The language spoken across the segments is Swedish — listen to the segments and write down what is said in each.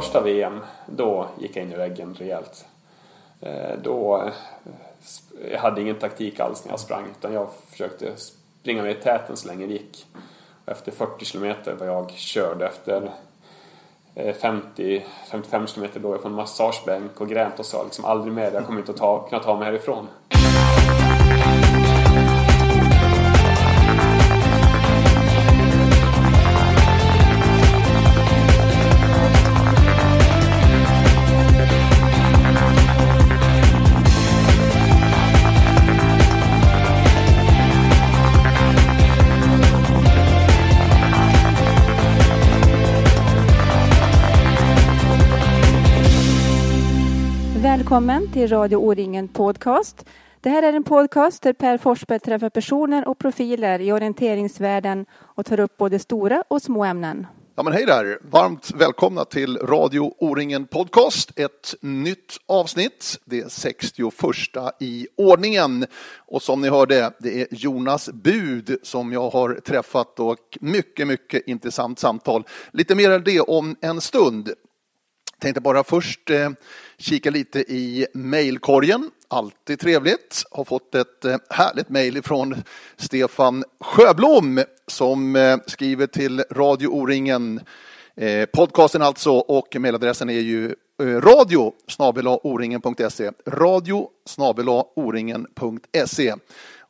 första VM, då gick jag in i väggen rejält. Eh, då, eh, jag hade ingen taktik alls när jag sprang utan jag försökte springa med i täten så länge det gick. Efter 40 kilometer var jag körd efter eh, 50, 55 kilometer låg jag på en massagebänk och grät och sa liksom aldrig mer, jag kommer inte att ta, kunna ta mig härifrån. Välkommen till Radio O-ringen Podcast. Det här är en podcast där Per Forsberg träffar personer och profiler i orienteringsvärlden och tar upp både stora och små ämnen. Ja, men hej där! Varmt välkomna till Radio O-ringen Podcast. Ett nytt avsnitt, det 61 i ordningen. Och som ni hörde, det är Jonas Bud som jag har träffat och mycket, mycket intressant samtal. Lite mer än det om en stund. Tänkte bara först eh, kika lite i mejlkorgen. Alltid trevligt. Har fått ett eh, härligt mejl från Stefan Sjöblom som eh, skriver till Radio O-ringen. Eh, podcasten alltså och mejladressen är ju eh, radio oringen.se. Radio oringen.se.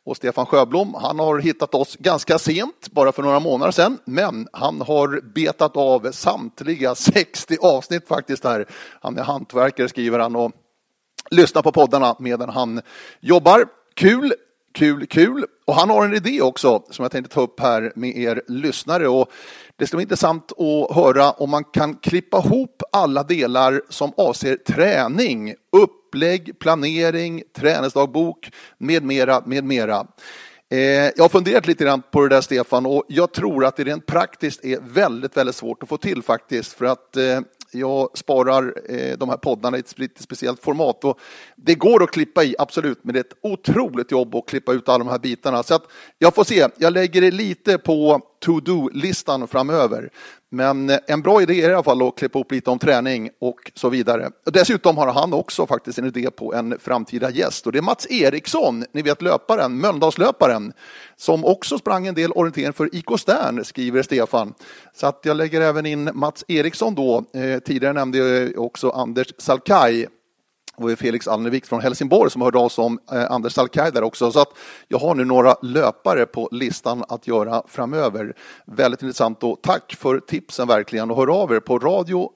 Och Stefan Sjöblom, han har hittat oss ganska sent, bara för några månader sedan, men han har betat av samtliga 60 avsnitt faktiskt här. Han är hantverkare, skriver han, och lyssnar på poddarna medan han jobbar. Kul, kul, kul. Och han har en idé också som jag tänkte ta upp här med er lyssnare. Och det ska bli intressant att höra om man kan klippa ihop alla delar som avser träning, upplägg, planering, träningsdagbok med mera, med mera. Eh, jag har funderat lite grann på det där Stefan och jag tror att det rent praktiskt är väldigt, väldigt svårt att få till faktiskt för att eh, jag sparar eh, de här poddarna i ett lite speciellt format. Och det går att klippa i, absolut, men det är ett otroligt jobb att klippa ut alla de här bitarna. Så att jag får se, jag lägger det lite på to-do-listan framöver. Men eh, en bra idé är i alla fall att klippa upp lite om träning och så vidare. Dessutom har han också faktiskt en idé på en framtida gäst och det är Mats Eriksson, ni vet löparen, Mölndalslöparen, som också sprang en del orientering för IK Stern, skriver Stefan. Så att jag lägger även in Mats Eriksson då. Eh, tidigare nämnde jag också Anders Salkai och Felix Alnevik från Helsingborg som hörde av sig om eh, Anders Salkai där också. Så att jag har nu några löpare på listan att göra framöver. Väldigt intressant och tack för tipsen verkligen och hör av er på radio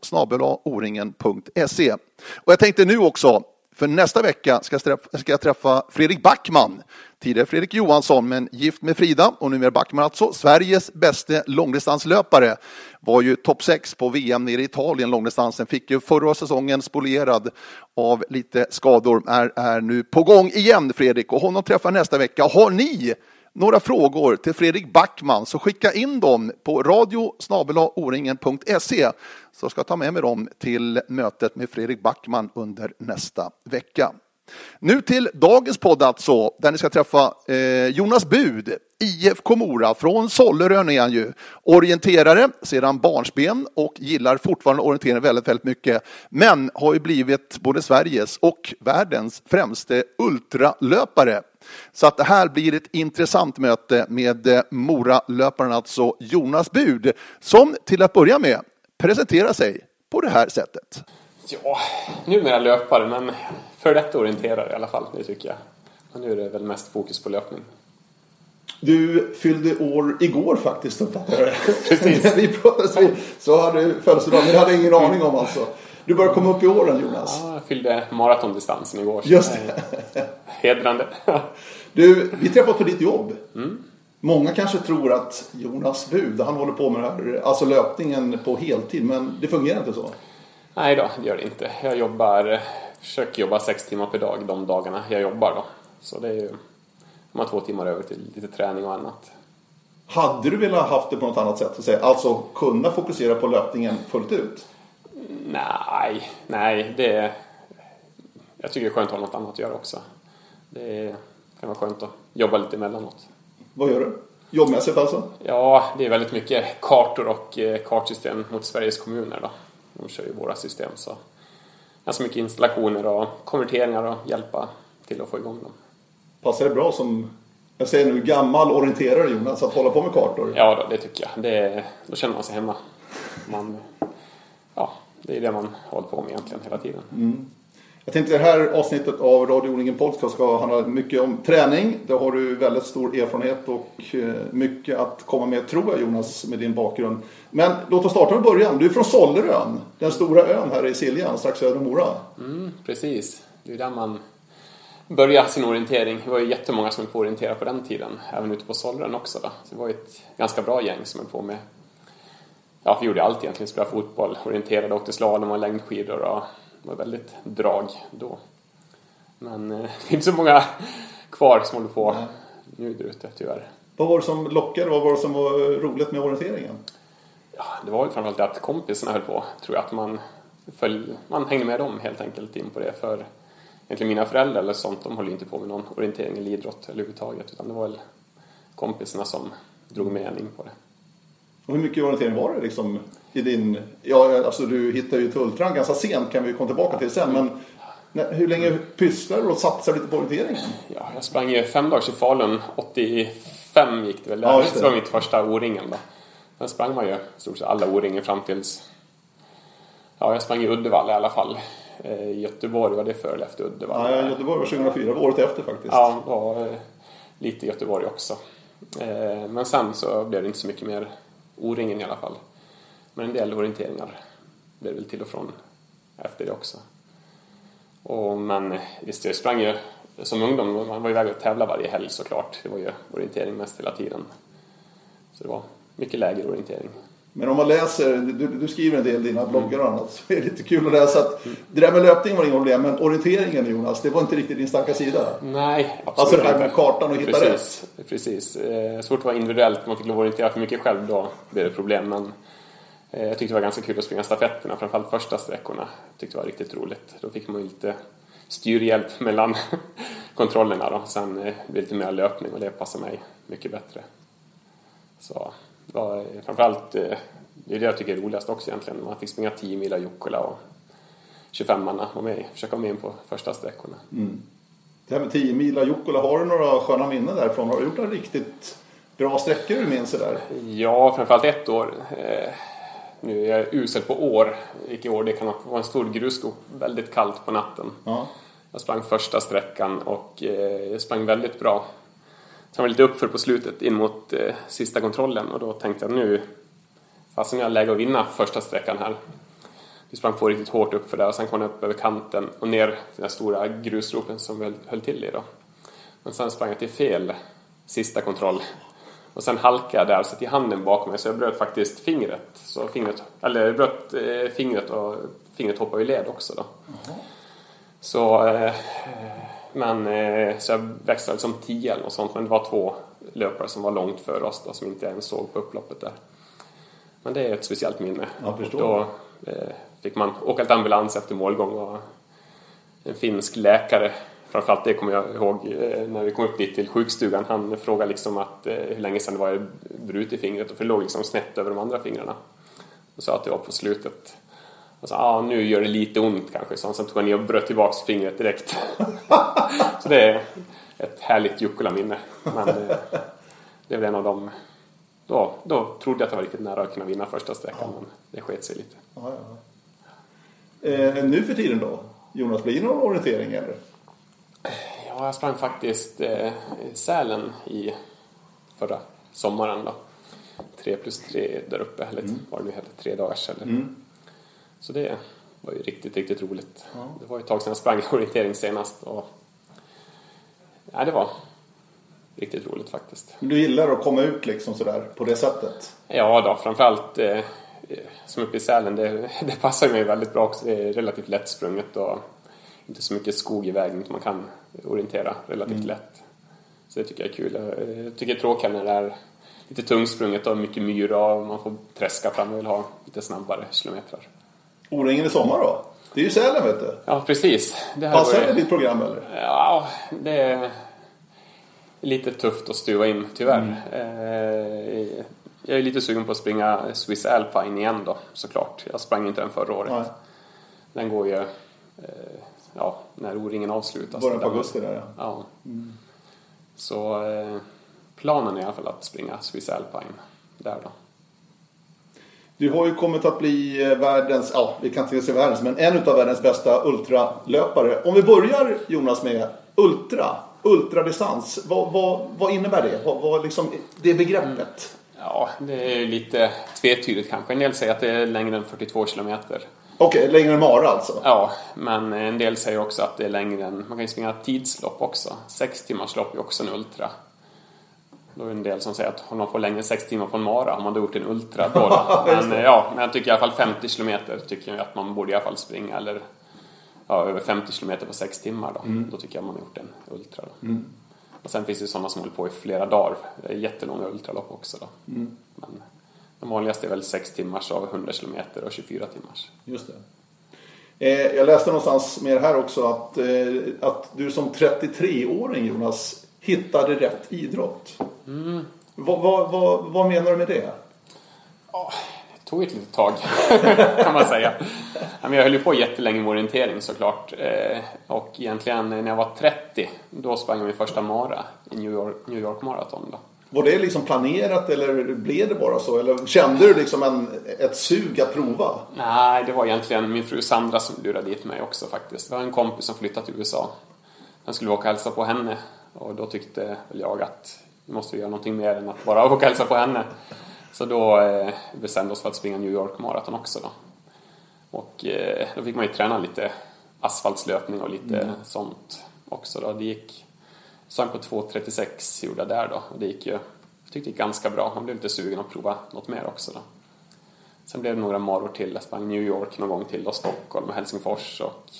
oringen.se. Och jag tänkte nu också, för nästa vecka ska jag träffa Fredrik Backman Tidigare Fredrik Johansson, men gift med Frida och numera Backman alltså. Sveriges bästa långdistanslöpare. Var ju topp 6 på VM nere i Italien, långdistansen. Fick ju förra säsongen spolierad av lite skador. Är, är nu på gång igen, Fredrik. Och honom träffar nästa vecka. Har ni några frågor till Fredrik Backman så skicka in dem på radio e, så ska jag ta med mig dem till mötet med Fredrik Backman under nästa vecka. Nu till dagens podd alltså, där ni ska träffa eh, Jonas Bud, IFK Mora, från Sollerön är han ju. Orienterare sedan barnsben och gillar fortfarande orientering väldigt, väldigt mycket. Men har ju blivit både Sveriges och världens främste ultralöpare. Så att det här blir ett intressant möte med Moralöparen, Mora-löparen, alltså Jonas Bud, som till att börja med presenterar sig på det här sättet. Ja, numera löpare, men för detta orienterare i alla fall, det tycker jag. Och nu är det väl mest fokus på löpning. Du fyllde år igår faktiskt, uppfattade jag Precis. När vi så hade du födelsedag, men det hade jag ingen aning om alltså. Du börjar komma upp i åren Jonas. Ja, jag fyllde maratondistansen igår. Just det. Hedrande. du, vi träffades på ditt jobb. Mm. Många kanske tror att Jonas Bud, han håller på med det här, alltså löpningen på heltid, men det fungerar inte så. Nej då, det gör det inte. Jag jobbar, försöker jobba sex timmar per dag de dagarna jag jobbar då. Så det är ju, man har två timmar över till lite träning och annat. Hade du velat haft det på något annat sätt? Alltså kunna fokusera på löpningen fullt ut? Nej, nej, det... Jag tycker det är skönt att ha något annat att göra också. Det kan vara skönt att jobba lite emellanåt. Vad gör du? Jobbmässigt alltså? Ja, det är väldigt mycket kartor och eh, kartsystem mot Sveriges kommuner då. De kör ju våra system så ganska mycket installationer och konverteringar och hjälpa till att få igång dem. Passar det bra som, jag säger nu, gammal orienterare Jonas, att hålla på med kartor? Ja, då, det tycker jag. Det, då känner man sig hemma. Man, ja, det är det man håller på med egentligen hela tiden. Mm. Jag tänkte det här avsnittet av Radio Odlingen Podcast ska handla mycket om träning. Där har du väldigt stor erfarenhet och eh, mycket att komma med tror jag Jonas med din bakgrund. Men låt oss starta med början. Du är från Sollerön, den stora ön här i Siljan strax söder om Mora. Mm, precis, det är där man började sin orientering. Det var ju jättemånga som höll på att orientera på den tiden, även ute på Sollerön också. Då. Så det var ju ett ganska bra gäng som höll på med Ja, vi gjorde allt egentligen. Spelade fotboll, orienterade, åkte slalom och längdskidor och det var väldigt drag då. Men eh, det är inte så många kvar som håller på Nej. nu där ute tyvärr. Vad var det som lockade? Vad var det som var roligt med orienteringen? Ja, det var väl framförallt att kompisarna höll på. Tror jag att man, följ, man hängde med dem helt enkelt in på det. För egentligen mina föräldrar eller sånt, de höll inte på med någon orientering eller idrott överhuvudtaget. Utan det var väl kompisarna som drog med en in på det. Och hur mycket orientering var det liksom i din... Ja, alltså du hittade ju Tulltran ganska sent kan vi komma tillbaka till sen. Men hur länge pysslade du och satsade lite på orienteringen? Ja, jag sprang ju fem dagar i Falun. 85 gick det väl. Ja, det. det var mitt första O-ringen då. Sen sprang man ju stort sett alla O-ringen fram tills... Ja, jag sprang i Uddevalla i alla fall. Eh, I Göteborg var det före eller efter Uddevalla. Ja, Göteborg var 2004, året efter faktiskt. Ja, var eh, lite Göteborg också. Eh, men sen så blev det inte så mycket mer O-ringen i alla fall. Men en del orienteringar blev väl till och från efter det också. Och, men visst, jag sprang ju som ungdom, man var iväg och tävla varje helg såklart. Det var ju orientering mest hela tiden. Så det var mycket lägre orientering. Men om man läser, du, du skriver en del i dina bloggar och annat, så är det lite kul att läsa att mm. det där med löpning var inga problem, men orienteringen Jonas, det var inte riktigt din starka sida. Nej, absolut Alltså det här med kartan och hitta precis, rätt. Precis, eh, svårt att vara individuellt, man fick lov att orientera för mycket själv då blev det problem. Men jag tyckte det var ganska kul att springa stafetterna, framförallt första sträckorna. Jag tyckte det var riktigt roligt. Då fick man lite styrhjälp mellan kontrollerna då. Sen eh, blev det lite mer löpning och det passade mig mycket bättre. Så var framförallt, eh, det är det jag tycker är roligast också egentligen. Man fick springa 10 mil Jukkola och 25-manna och med, försöka vara med på första sträckorna. Mm. Det här med 10 mil Jukkola, har du några sköna minnen därifrån? Har du gjort några riktigt bra sträckor du minns där? Ja, framförallt ett år. Nu är jag usel på år. Vilket år det kan vara en stor grusskog. Väldigt kallt på natten. Ja. Jag sprang första sträckan och eh, sprang väldigt bra. Sen var det lite uppför på slutet in mot eh, sista kontrollen och då tänkte jag nu fasen jag har läge att vinna första sträckan här. Vi sprang på riktigt hårt uppför där och sen kom jag upp över kanten och ner till den stora grusgropen som vi höll till i då. Men sen sprang jag till fel sista kontroll. Och sen halkade jag där så till handen bakom mig så jag bröt faktiskt fingret. Så fingret, eller jag bröt eh, fingret och fingret hoppade i led också då. Mm. Så eh, men eh, så jag växlade som 10 eller något sånt. Men det var två löpare som var långt före oss då, som inte ens såg på upploppet där. Men det är ett speciellt minne. Jag förstår. Då eh, fick man åka till ambulans efter målgång och en finsk läkare Framförallt det kommer jag ihåg eh, när vi kom upp dit till sjukstugan. Han frågade liksom att eh, hur länge sedan det var jag brutit fingret för det låg liksom snett över de andra fingrarna. Och sa att det var på slutet. Och sa ah, nu gör det lite ont kanske. Så sen tog han ner och bröt tillbaks fingret direkt. så det är ett härligt Jukkola-minne. Men det, det är väl en av dem. Då, då trodde jag att jag var riktigt nära att kunna vinna första sträckan. Ja. Men det sket sig lite. Ja, ja. Eh, nu för tiden då? Jonas, blir det någon orientering eller? Ja, jag sprang faktiskt eh, Sälen i förra sommaren då. Tre plus tre där uppe, eller mm. vad det nu heter, tre dagars eller. Mm. Så det var ju riktigt, riktigt roligt. Ja. Det var ju ett tag sedan jag sprang orientering senast och ja, det var riktigt roligt faktiskt. Du gillar att komma ut liksom sådär på det sättet? Ja då, framförallt eh, som uppe i Sälen, det, det passar mig väldigt bra också. Det är relativt lättsprunget och inte så mycket skog i vägen man kan orientera relativt mm. lätt. Så det tycker jag är kul. Jag tycker det är tråkigt när det är lite tungsprunget och mycket myra och man får träska fram och vill ha lite snabbare kilometrar. O-ringen i sommar då? Det är ju Sälen vet du. Ja precis. Det Passar det ditt program eller? Ja, det är lite tufft att stuva in tyvär. Mm. Eh, jag är lite sugen på att springa Swiss Alpine igen då, såklart. Jag sprang inte den förra året. Nej. Den går ju, eh, ja, när O-ringen avslutas. Början på augusti där ja. Ja. Så eh, planen är i alla fall att springa Swiss Alpine där då. Du har ju kommit att bli eh, världens, ja vi kan inte säga världens, men en av världens bästa ultralöpare. Om vi börjar Jonas med ultra, ultradistans. Vad, vad, vad innebär det? Vad, vad liksom, det begreppet? Ja, det är lite tvetydigt kanske. En del säger att det är längre än 42 kilometer. Okej, längre än Mara alltså? Ja, men en del säger också att det är längre än... Man kan ju springa tidslopp också. Sex timmars lopp är också en ultra. Då är det en del som säger att om man får längre än sex timmar på en mara har man då gjort en ultra då. Men, ja, men jag tycker i alla fall 50 kilometer tycker jag att man borde i alla fall springa. Eller ja, över 50 kilometer på sex timmar då. Då tycker jag man har gjort en ultra. Då. Och sen finns det ju sådana som håller på i flera dagar. Det är jättelånga ultralopp också då. Men de vanligaste är väl 6 timmars av 100 kilometer och 24 timmars. Just det. Eh, jag läste någonstans med det här också att, eh, att du som 33-åring Jonas hittade rätt idrott. Vad, vad, vad, vad menar du med det? Det tog ett litet tag, kan man säga. Ja, Jag höll ju på jättelänge med orientering såklart. Eh, Och egentligen när jag var 30, då sprang jag min första mara i New York, New York Marathon. Då. Var det liksom planerat eller blev det bara så? Eller kände du liksom en, ett sug att prova? Nej, det var egentligen min fru Sandra som lurade dit mig också faktiskt. Det var en kompis som flyttat till USA. Jag skulle åka och hälsa på henne och då tyckte väl jag att vi måste göra någonting mer än att bara åka och hälsa på henne. Så då eh, bestämde vi oss för att springa New York Marathon också då. Och eh, då fick man ju träna lite asfaltslöpning och lite sånt också då. Det gick, sprang på 2.36 gjorde jag där då och det gick ju, jag tyckte det gick ganska bra. Man blev lite sugen att prova något mer också då. Sen blev det några maror till. Jag sprang New York någon gång till och Stockholm och Helsingfors och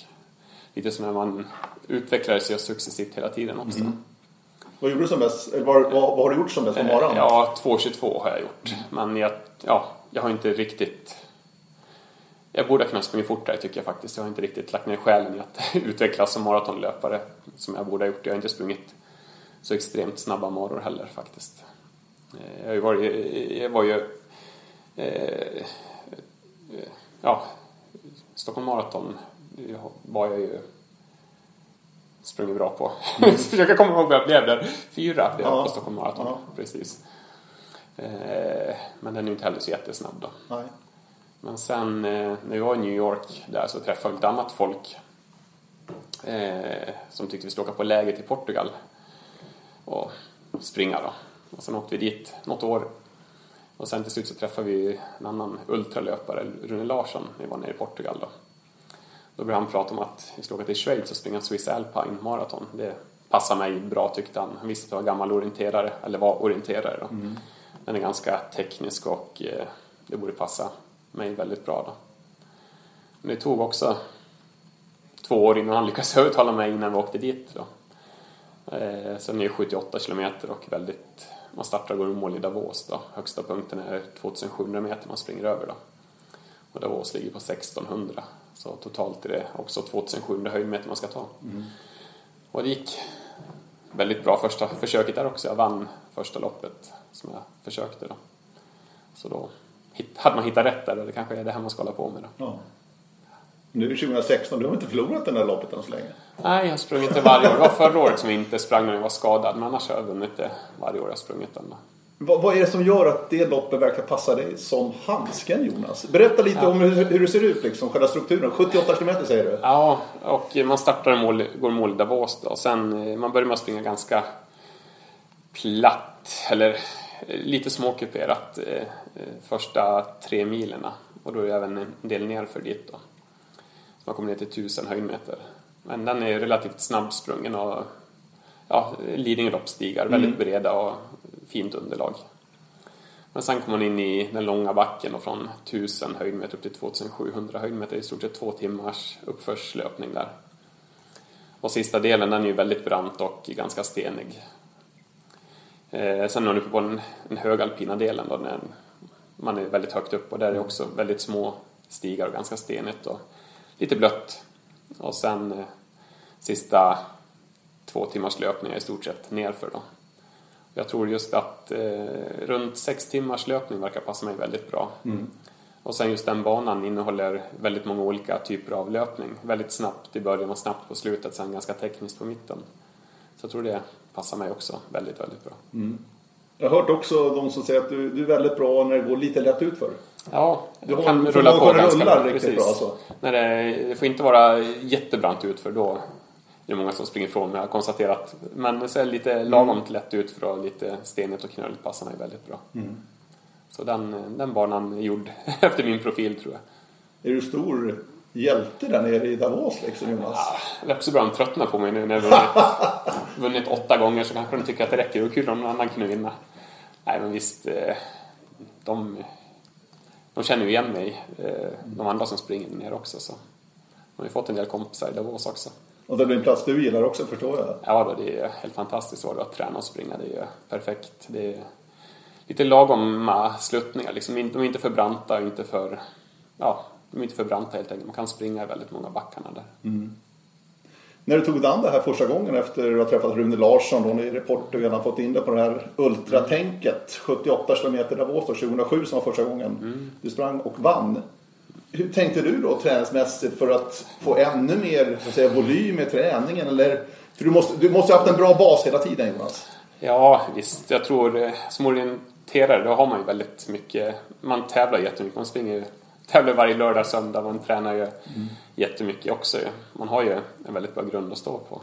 lite som när man utvecklade sig successivt hela tiden också. Vad gjorde du som bäst? Eller vad, vad, vad har du gjort som bäst på maran? Ja, 2.22 har jag gjort. Men jag, ja, jag har inte riktigt... Jag borde ha kunnat springa fortare tycker jag faktiskt. Jag har inte riktigt lagt ner själen i att utvecklas som maratonlöpare som jag borde ha gjort. Jag har inte sprungit så extremt snabba maror heller faktiskt. Eh, Jag har ju varit... Jag var ju... Eh, ja, Stockholm Marathon var jag ju sprungit bra på. Försöka komma ihåg vad jag blev där. Fyra blev jag Ja. på Stockholm Marathon. Ja. Precis. Eh, men den är ju inte heller så jättesnabb då. Nej. Men sen eh, när vi var i New York där så träffade vi lite annat folk eh, som tyckte vi skulle åka på läger till Portugal och springa då. Och sen åkte vi dit något år. Och sen till slut så träffade vi en annan ultralöpare, Rune Larsson, när vi var nere i Portugal då. Då började han prata om att vi skulle åka till Schweiz och springa Swiss Alpine Marathon. Det passar mig bra tyckte han. Han visste att jag var gammal orienterare, eller var orienterare då. Den är ganska teknisk och eh, det borde passa mig väldigt bra då. Men det tog också två år innan han lyckades övertala mig innan vi åkte dit då. Eh, sen är det 78 kilometer och väldigt, man startar och går i mål i Davos då. Högsta punkten är 2700 meter man springer över då. Och Davos ligger på 1600. Så totalt är det också 2700 höjdmeter man ska ta. Och det gick väldigt bra första försöket där också. Jag vann första loppet som jag försökte då. Så då hade man hittat rätt där och det kanske är det här man ska hålla på med då. Ja. Nu är det 2016, du har inte förlorat den där loppet än så länge. Nej, jag har sprungit det varje år. Det var förra året som jag inte sprang när jag var skadad. Men annars har jag vunnit det varje år jag har sprungit den. Vad, vad är det som gör att det loppet verkar passa dig som handsken Jonas? Berätta lite om hur, hur det ser ut, liksom, själva strukturen. 78 kilometer säger du? Ja, och man startar i mål, går mål i Davos då. Och sen eh, man börjar med att springa ganska platt, eller eh, lite småkuperat eh, första tre milerna. Och då är det även en del nerför dit då. Man kommer ner till 1000 höjdmeter. Men den är relativt snabbsprungen och ja, Lidingöloppsstigar, väldigt breda och fint underlag. Men sen kommer man in i den långa backen och från 1000 höjdmeter upp till 2700 höjdmeter i stort sett två timmars uppförslöpning där. Och sista delen den är ju väldigt brant och ganska stenig. Eh, sen är man uppe på den, den högalpina delen då, när man är väldigt högt upp och där är också väldigt små stigar och ganska stenigt och lite blött. Och sen eh, sista två timmars löpning är i stort sett nerför då. Jag tror just att eh, runt sex timmars löpning verkar passa mig väldigt bra. Mm. Och sen just den banan innehåller väldigt många olika typer av löpning. Väldigt snabbt i början och snabbt på slutet, sen ganska tekniskt på mitten. Så jag tror det passar mig också väldigt, väldigt bra. Jag har hört också de som säger att du, du är väldigt bra när det går lite lätt utför. Ja, Du har- kan rulla på att ganska rulla bra. riktigt Precis. bra, alltså. När det, det får inte vara jättebrant ut för då är det många som springer ifrån mig. Jag har konstaterat. Men så är det lite lagom lätt ut för och lite stenigt och knöligt passar mig väldigt bra. Mm. Så den, den banan är gjord efter min profil tror jag. Är du stor hjälte där nere i Davos liksom Jonas? Det är också bra att de tröttnar på mig nu när jag vunnit, vunnit åtta gånger så kanske de tycker att det räcker. Det vore kul om någon annan kunde vinna. Nej men visst, eh, de, de känner ju igen mig, eh, de andra som springer nere också. Så. De har ju fått en del kompisar i Davos också. Och det blir en plats du gillar också förstår jag. Ja, då, det är helt fantastiskt att träna och springa. Det är perfekt. Det är lite lagom sluttningar. Liksom, de är inte för branta och inte för... Ja, de är inte för branta helt enkelt. Man kan springa i väldigt många backarna där. När du tog dig an det här första gången efter att du har träffat Rune Larsson då nere i Portugal har fått in dig på det här ultratänket. 78 kilometer Davos då, 2007 som var första gången du sprang och vann. Hur tänkte du då träningsmässigt för att få ännu mer så att säga, volym i träningen? Eller, för du måste, du måste ha haft en bra bas hela tiden Jonas. Ja, visst. Jag tror eh, som orienterare då har man ju väldigt mycket... Man tävlar jättemycket. Man springer tävlar varje lördag, söndag. Man tränar ju jättemycket också ju. Man har ju en väldigt bra grund att stå på.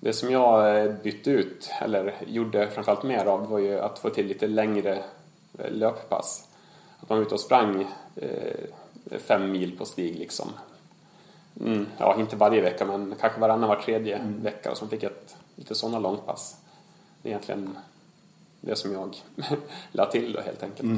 Det som jag eh, bytte ut, eller gjorde framförallt mer av, var ju att få till lite längre eh, löppass. Att man var ute och sprang eh, fem mil på stig liksom. Mm, ja, inte varje vecka men kanske varannan var tredje vecka och så fick jag ett, lite sådana långpass. Det är egentligen det som jag la till då helt enkelt.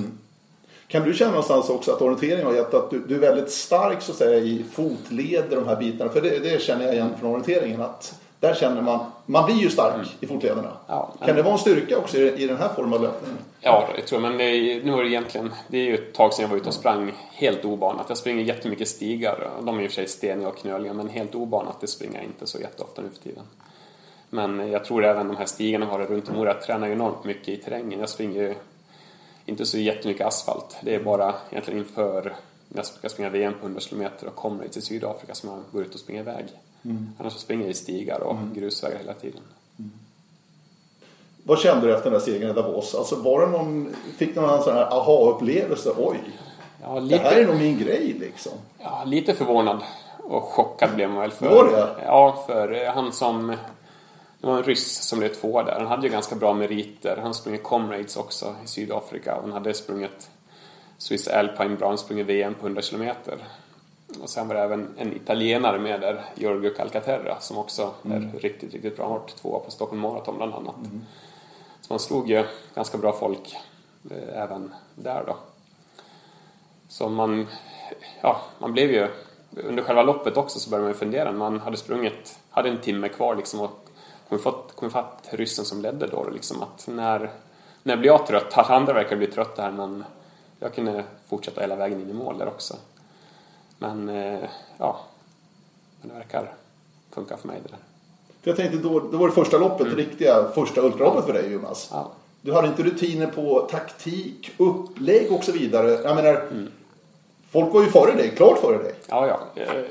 Kan du känna någonstans också att orientering har gett att du, du är väldigt stark så att säga i fotleder de här bitarna? För det, det känner jag igen från orienteringen att där känner man, man blir ju stark i fotlederna. Ja, men- Kan det vara en styrka också i, i den här formen av löpning? Ja, det tror jag. Men det är, nu är det egentligen, det är ju ett tag sedan jag var ute och sprang helt obanat. Jag springer jättemycket stigar. De är i och för sig steniga och knöliga, men helt obanat det springer jag inte så jätteofta nu för tiden. Men jag tror även de här stigarna har det runt om Jag tränar ju enormt mycket i terrängen. Jag springer ju inte så jättemycket asfalt. Det är bara egentligen inför när jag ska springa VM på 100 km och kommer till Sydafrika som jag går ut och springer iväg. Annars så springer jag i stigar och grusvägar hela tiden. Vad kände du efter den där segern i Davos? Alltså var det någon, fick du någon sån här aha-upplevelse? Oj, Ja, det lite... här är nog min grej liksom. Ja, lite förvånad och chockad blev man väl. För, Var det? Ja, för han som... Det var en ryss som blev två där. Han hade ju ganska bra meriter. Han sprungit Comrades också i Sydafrika. Han hade sprungit Swiss Alpine bra. Han sprungit VM på 100 kilometer. Och sen var det även en italienare med där, Giorgio Calcaterra, som också är riktigt, riktigt bra. Han har tvåa på Stockholm Marathon bland annat. Så man slog ju ganska bra folk eh, även där då. Så man, ja, man blev ju, under själva loppet också så började man ju fundera. Man hade sprungit, hade en timme kvar liksom och kom fatt, kom fatt ryssen som ledde då liksom att när, när blir jag trött? Alla andra verkar bli trötta här men jag kunde fortsätta hela vägen in i mål där också. Men eh, ja, men det verkar funka för mig det där. För jag tänkte då, då var det första loppet, det riktiga första ultraloppet för dig Jonas. Ja. Du hade inte rutiner på taktik, upplägg och så vidare. Jag menar, folk var ju före dig, klart före dig. Ja, ja. Eh,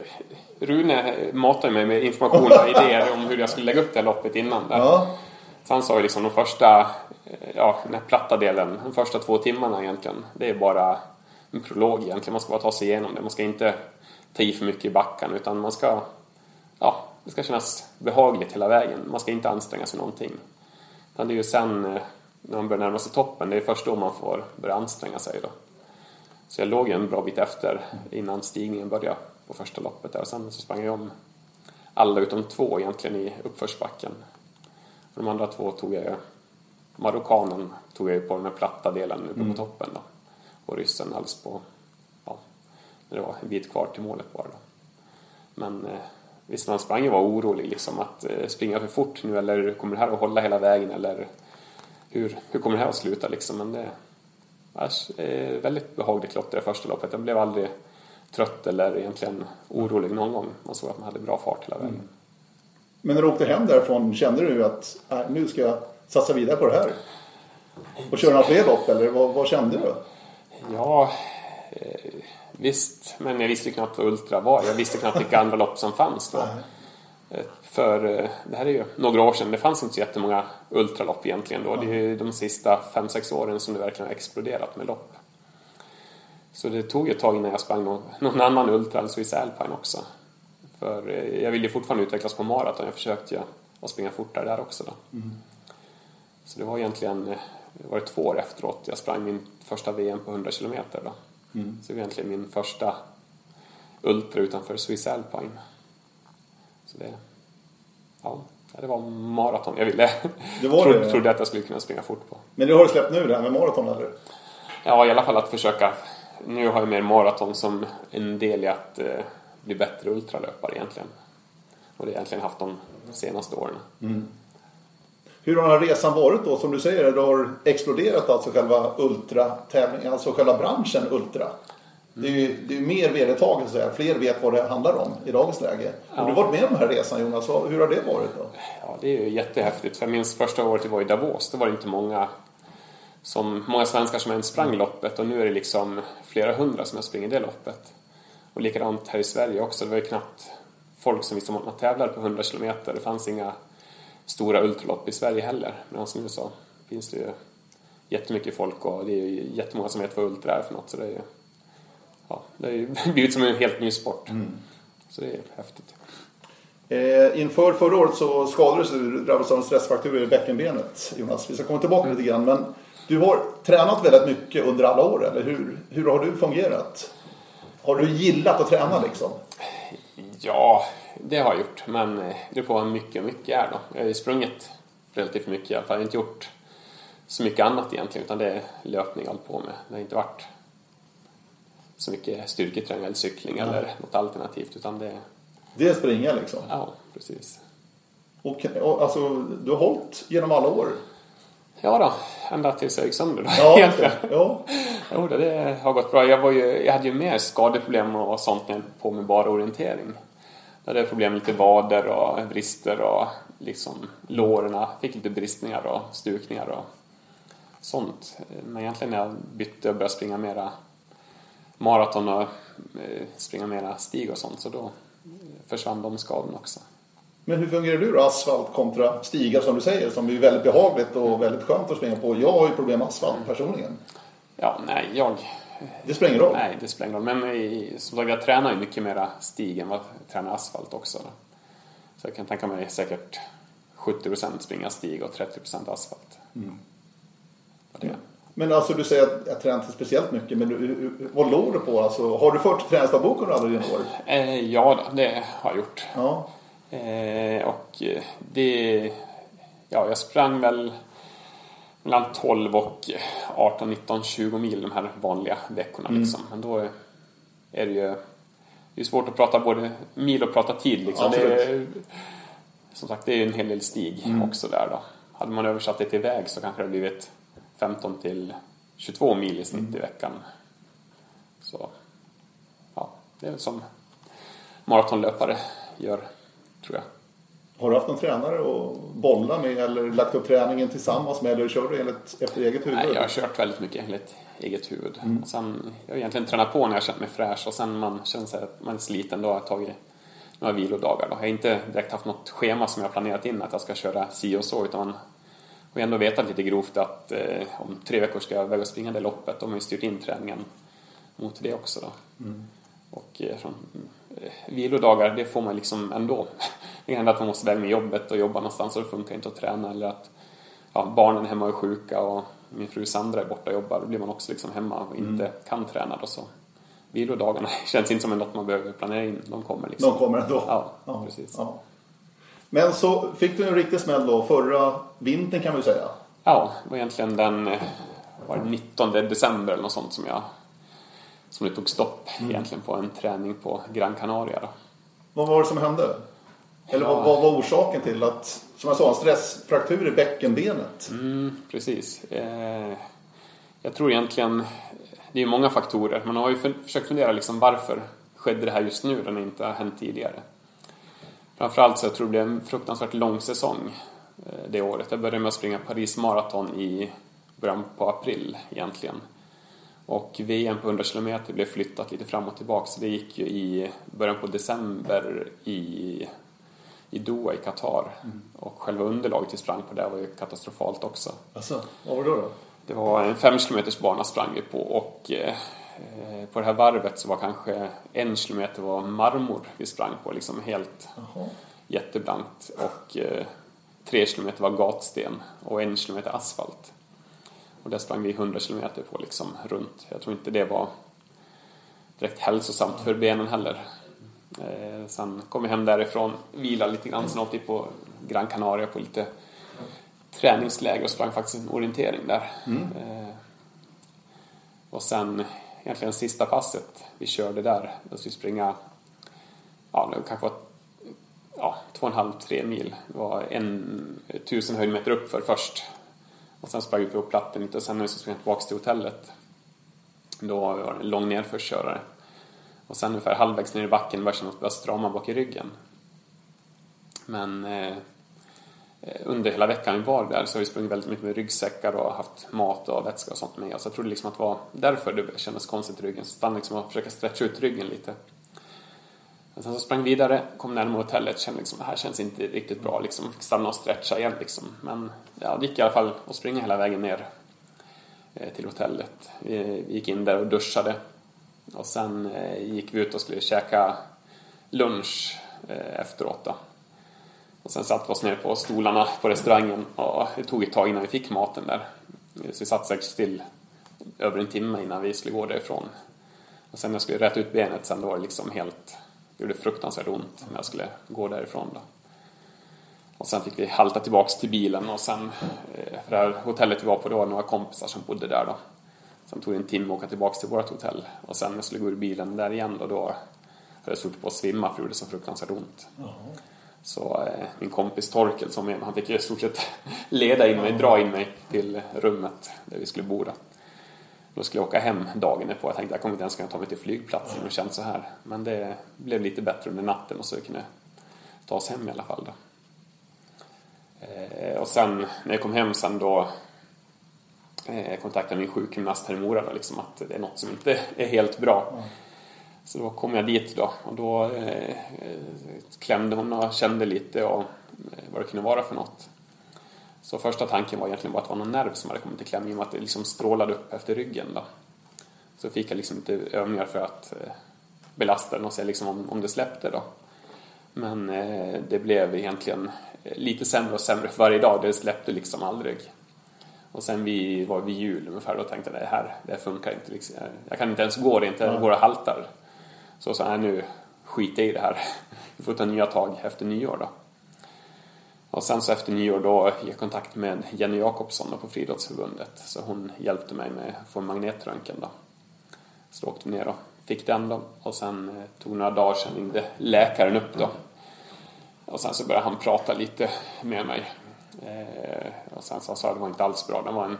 Rune matade mig med information och idéer om hur jag skulle lägga upp det här loppet innan. Där. Ja. Så han sa ju liksom de första, eh, ja, den här platta delen, de första två timmarna egentligen, det är bara en prolog egentligen. Man ska bara ta sig igenom det. Man ska inte ta i för mycket i backen utan man ska, ja, det ska kännas behagligt hela vägen. Man ska inte anstränga sig någonting. Utan det är ju sen eh, när man börjar närma sig toppen, det är först då man får börja anstränga sig då. Så jag låg en bra bit efter innan stigningen började på första loppet där. Och sen så sprang jag om alla utom två egentligen i uppförsbacken. De andra två tog jag ju, marockanen tog jag ju på den här platta delen uppe på toppen då. Och ryssen alls på, ja, när det var en bit kvar till målet bara då. Men eh, visst, man sprang ju och var orolig liksom att eh, springa för fort nu eller kommer det här att hålla hela vägen eller hur, hur kommer det här att sluta liksom. Men det var eh, väldigt behagligt lopp det första loppet. Jag blev aldrig trött eller egentligen orolig någon gång. Man såg att man hade bra fart hela vägen. Men när du åkte hem därifrån, kände du att "Nej, nu ska jag satsa vidare på det här? Och köra några fler lopp eller vad, vad kände du? Ja, eh, visst. Men jag visste knappt vad Ultra var. Jag visste knappt vilka andra lopp som fanns då. För eh, det här är ju några år sedan. Det fanns inte så jättemånga ultralopp egentligen då. Det är ju de sista 5-6 åren som det verkligen har exploderat med lopp. Så det tog ju ett tag innan jag sprang någon, någon annan ultra än Swiss Alpine också. För eh, jag ville ju fortfarande utvecklas på maraton. Jag försökte ju att springa fortare där också då. Så det var egentligen eh, det var två år efteråt jag sprang min första VM på 100 km då. Så det var egentligen min första ultra utanför Swiss Alpine. Så det, ja, det var maraton jag ville. Det var trodde, det? trodde att jag skulle kunna springa fort på. Men det har du släppt nu det här med maraton eller? Ja, i alla fall att försöka. Nu har jag mer maraton som en del i att eh, bli bättre ultralöpare egentligen. Och det har jag egentligen haft de senaste åren. Hur har den här resan varit då? Som du säger, det har exploderat alltså själva ultratävlingen, alltså själva branschen ultra. Det är ju det är mer vedertaget så att säga. Fler vet vad det handlar om i dagens läge. Har du varit med om den här resan Jonas? Hur har det varit då? Ja, det är ju jättehäftigt. För jag minns första året vi var i Davos, då var det inte många, som, många svenskar som ens sprang loppet och nu är det liksom flera hundra som har sprungit det loppet. Och likadant här i Sverige också. Det var ju knappt folk som visste om att man tävlade på 100 kilometer. Det fanns inga stora ultralopp i Sverige heller. Medan nu så finns det ju jättemycket folk och det är ju jättemånga som vet vad ultra är för något. Så det är ju, ja, det har ju blivit som en helt ny sport. Så det är häftigt. Eh, inför förra året så skadades du, drabbades av en stressfraktur i bäckenbenet Jonas. Vi ska komma tillbaka lite grann. Men du har tränat väldigt mycket under alla år, eller hur? Hur har du fungerat? Har du gillat att träna liksom? Ja, det har jag gjort. Men det beror på mycket mycket är då. Jag har ju sprungit relativt mycket i alla fall. Jag har inte gjort så mycket annat egentligen. Utan det är löpning jag hållit på med. Det har inte varit så mycket styrketräning eller cykling eller något alternativt. Utan det Det är springa liksom. ja, precis. Och, och, alltså, du har hållit genom alla år. Ja då, ända tills jag gick sönder då. Ja, egentligen. ja. Jo, det- det har gått bra. Jag, var ju, jag hade ju mer skadeproblem och sånt när jag på med bara orientering. Då hade jag problem med lite vader och brister och liksom låren. Fick lite bristningar och stukningar och sånt. Men egentligen när jag bytte och började springa mera maraton och eh, springa mera stig och sånt så då försvann de skadorna också. Men hur fungerar du då? Asfalt kontra stigar som du säger, som är väldigt behagligt och väldigt skönt att springa på. Jag har ju problem med asfalt personligen. Ja, nej, jag Det spelar ingen roll. Nej, det spelar ingen roll. Men i, som sagt, jag tränar ju mycket mera stig än vad jag tränar asfalt också. Då. Så jag kan tänka mig säkert 70% springa stig och 30% asfalt. Och det, Men alltså du säger att jag tränar inte speciellt mycket, men du, vad låg du på? Alltså, har du fört träningsdagbok under alla dina år? eh, ja, det har jag gjort. Ja. Eh, och eh, det... Ja, jag sprang väl mellan 12 och 18, 19, 20 mil de här vanliga veckorna liksom. Men då är det ju... Det är svårt att prata både mil och prata tid liksom. Det är, som sagt, det är ju en hel del stig också där då. Hade man översatt det till väg så kanske det hade blivit 15 till 22 mil i snitt i veckan. Så, ja, det är väl som maratonlöpare gör, tror jag. Har du haft någon tränare att bolla med eller lagt upp träningen tillsammans med eller kör du enligt, efter eget huvud? Nej, jag har kört väldigt mycket enligt eget huvud. Och sen, jag har egentligen tränat på när jag känt mig fräsch och sen man känner sig att man är sliten då har jag tagit några vilodagar. Då. Jag har inte direkt haft något schema som jag planerat in att jag ska köra si och så utan man har ändå vetat lite grovt att eh, om tre veckor ska jag väga och springa det loppet. Då har ju styrt in träningen mot det också. Då. Och eh, från, eh, vilodagar, det får man liksom ändå. Det kan hända att man måste iväg med jobbet och jobba någonstans och det funkar inte att träna eller att ja, barnen hemma är sjuka och min fru Sandra är borta och jobbar. Då blir man också liksom hemma och inte kan träna då så. Vilodagarna känns inte som något man behöver planera in. De kommer liksom. De kommer ändå? Ja, precis. Ja. Men så fick du en riktig smäll då förra vintern kan vi säga. Ja, det var egentligen den eh, var det 19 december eller något sånt som jag som det tog stopp egentligen på en träning på Gran Canaria. Då. Vad var det som hände? Eller Ja. vad, vad var orsaken till att, som jag sa, en stressfraktur i bäckenbenet? Mm, precis. Eh, jag tror egentligen, det är ju många faktorer. Man har ju för, försökt fundera liksom varför skedde det här just nu när det inte har hänt tidigare. Framförallt så jag tror det blev en fruktansvärt lång säsong eh, det året. Jag började med att springa Paris Marathon i början på april egentligen. Och VM på 100 km blev flyttat lite fram och tillbaka så det gick ju i början på december i, i Doha i Qatar. Mm. Och själva underlaget vi sprang på där var ju katastrofalt också. Alltså, vad var det då? då? Det var en 5 km bana sprang vi på och eh, på det här varvet så var kanske en kilometer var marmor vi sprang på, liksom helt Aha. jätteblankt. Och eh, tre kilometer var gatsten och en kilometer asfalt. Och där sprang vi 100 kilometer på liksom runt. Jag tror inte det var direkt hälsosamt för benen heller. Eh, sen kom vi hem därifrån, vilade lite grann, sen åkte vi på Gran Canaria på lite träningsläger och sprang faktiskt en orientering där. Mm. Eh, och sen egentligen sista passet vi körde där, då skulle vi springa, ja det kanske var ja, två och en halv, tre mil. Det var en tusen höjdmeter upp för först. Och sen sprang vi upp platten lite och sen när vi skulle springa tillbaka till hotellet då var det en lång nedförskörare. Och sen ungefär halvvägs ner i backen började jag känna att det strama bak i ryggen. Men eh, Eh, under hela veckan vi var där så har vi sprungit väldigt mycket med ryggsäckar och haft mat och vätska och sånt med oss. Jag trodde liksom att det var därför det kändes konstigt i ryggen. Så stannade liksom och försöka stretcha ut ryggen lite. Men sen så sprang vidare, kom närmare hotellet, kände liksom det här känns inte riktigt bra liksom. Fick stanna och stretcha igen liksom. Men ja, det gick i alla fall att springa hela vägen ner eh, till hotellet. Vi gick in där och duschade. Och sen eh, gick vi ut och skulle käka lunch efteråt då. Och sen satt vi oss ner på stolarna på restaurangen och det tog ett tag innan vi fick maten där. Så vi satt säkert still över en timme innan vi skulle gå därifrån. Och sen när jag skulle rätta ut benet sen då var det liksom helt det gjorde fruktansvärt ont när jag skulle gå därifrån. Då. Och sen fick vi halta tillbaks till bilen och sen, eh, för det här hotellet vi var på då var några kompisar som bodde där då. Sen tog det en timme att åka tillbaks till vårt hotell och sen när jag skulle gå ur bilen där igen då, då höll jag på att svimma för det gjorde så fruktansvärt ont. Mm. Så eh, min kompis Torkel som med han fick i stort sett leda in mig, dra in mig till rummet där vi skulle bo. Då. Då skulle jag åka hem dagen på. Jag tänkte jag kommer inte ens kunna ta mig till flygplatsen och känt så här. Men det blev lite bättre under natten och så kunde jag ta oss hem i alla fall. Då. Eh, och sen när jag kom hem sen då eh, kontaktade min sjukgymnast här i Mora då, liksom att det är något som inte är helt bra. Så då kom jag dit då och då eh, klämde hon och kände lite och eh, vad det kunde vara för något. Så första tanken var egentligen bara att det var någon nerv som hade kommit i kläm i och med att det liksom strålade upp efter ryggen. Då. Så fick jag liksom lite övningar för att eh, belasta den och se liksom om, om det släppte då. Men eh, det blev egentligen eh, lite sämre och sämre för varje dag. Det släppte liksom aldrig. Och sen vi var vid jul ungefär då tänkte jag det här, det funkar inte. Liksom. Jag kan inte ens gå, det inte, går och haltar. Så sa jag nu skiter jag i det här. Vi får ta nya tag efter nyår då. Och sen så efter nyår då gick jag kontakt med Jenny Jakobsson på Friidrottsförbundet. Så hon hjälpte mig med att få en magnetröntgen då. Så då åkte vi ner och fick den då. Och sen eh, tog några dagar sen ringde läkaren upp då. Och sen så började han prata lite med mig. Eh, och sen så sa han att det var inte alls bra. Det var en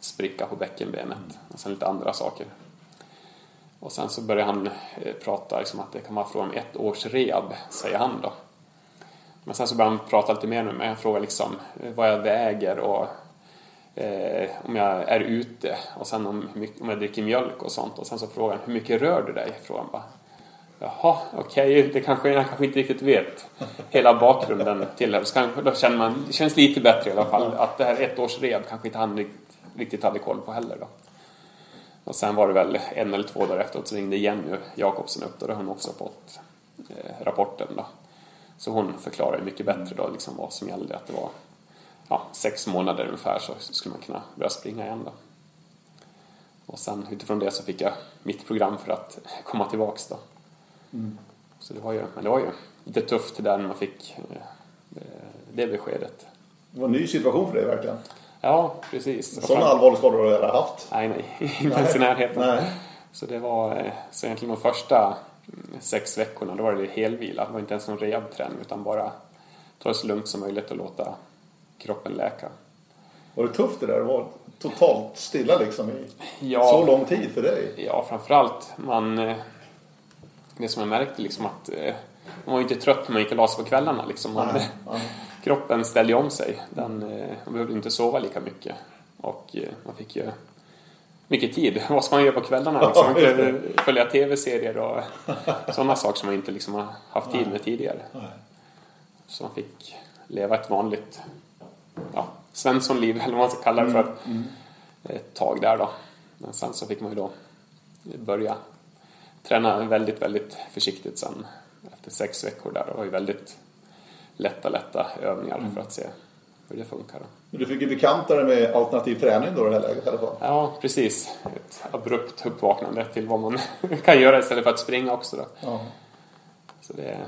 spricka på bäckenbenet. Och sen lite andra saker. Och sen så började han eh, prata liksom att det kan vara från ett års rehab, säger han då. Men sen så började han prata lite mer med mig. Han frågade liksom eh, vad jag väger och eh, om jag är ute och sen om, om jag dricker mjölk och sånt. Och sen så frågade han hur mycket rör du dig? Frågade han bara. Jaha, okej, okay. det kanske jag kanske inte riktigt vet hela bakgrunden till det. Så kanske, då känner man, det känns lite bättre i alla fall att det här ett års rev kanske inte han riktigt, riktigt hade koll på heller då. Och sen var det väl en eller två dagar efteråt så ringde Jenny Jakobsen upp och då hade hon också fått eh, rapporten då. Så hon förklarade mycket bättre då liksom vad som gällde. Att det var ja, sex månader ungefär så skulle man kunna börja springa igen då. Och sen utifrån det så fick jag mitt program för att komma tillbaks då. Mm. Så det var ju, men det var ju lite tufft där när man fick eh, det beskedet. Det var en ny situation för dig verkligen. Ja, precis. Sådana allvarliga skador har du aldrig haft? Nej, nej. Inte ens i närheten. Nej. Så det var eh, så egentligen de första sex veckorna, då var det helvila. Det var inte ens någon rehabträning utan bara ta det så lugnt som möjligt och låta kroppen läka. Var det tufft det där att vara totalt stilla liksom i ja, så lång tid för dig? Ja, framförallt man... Eh, det som jag märkte liksom att eh, man var ju inte trött när man gick och la sig på kvällarna liksom. Man, nej, nej. Kroppen ställde om sig. Den, man behövde inte sova lika mycket. Och eh, man fick ju mycket tid. Vad ska man göra på kvällarna? Liksom. Man kunde följa tv-serier och sådana saker som man inte liksom har haft tid med tidigare. Så man fick leva ett vanligt ja, Svenssonliv, eller vad man ska kalla det för. Ett tag där då. Men sen så fick man ju då börja träna väldigt, väldigt försiktigt sen efter sex veckor där. Det var ju väldigt lätta, lätta övningar för att se hur det funkar. Då. Du fick ju bekanta dig med alternativ träning då i det här läget i alla fall. Ja, precis. Ett abrupt uppvaknande till vad man kan göra istället för att springa också då. Ja. Så det,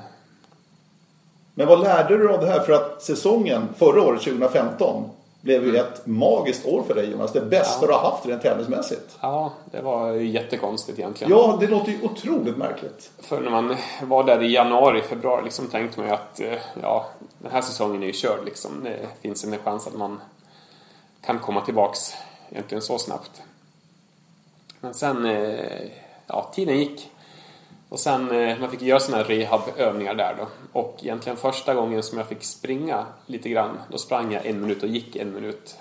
Men vad lärde du av det här? För att säsongen förra året, 2015, blev ju ett magiskt år för dig Jonas. Det bästa du har haft rent tävlingsmässigt. ja, det var ju jättekonstigt egentligen. Ja, det låter ju otroligt märkligt. För när man var där i januari, februari liksom tänkte man ju att eh, ja, den här säsongen är ju körd liksom. Det finns en chans att man kan komma tillbaks egentligen så snabbt. Men sen, eh, ja, tiden gick. Och sen, eh, man fick göra sådana här rehabövningar där då. Och egentligen första gången som jag fick springa lite grann, då sprang jag en minut och gick en minut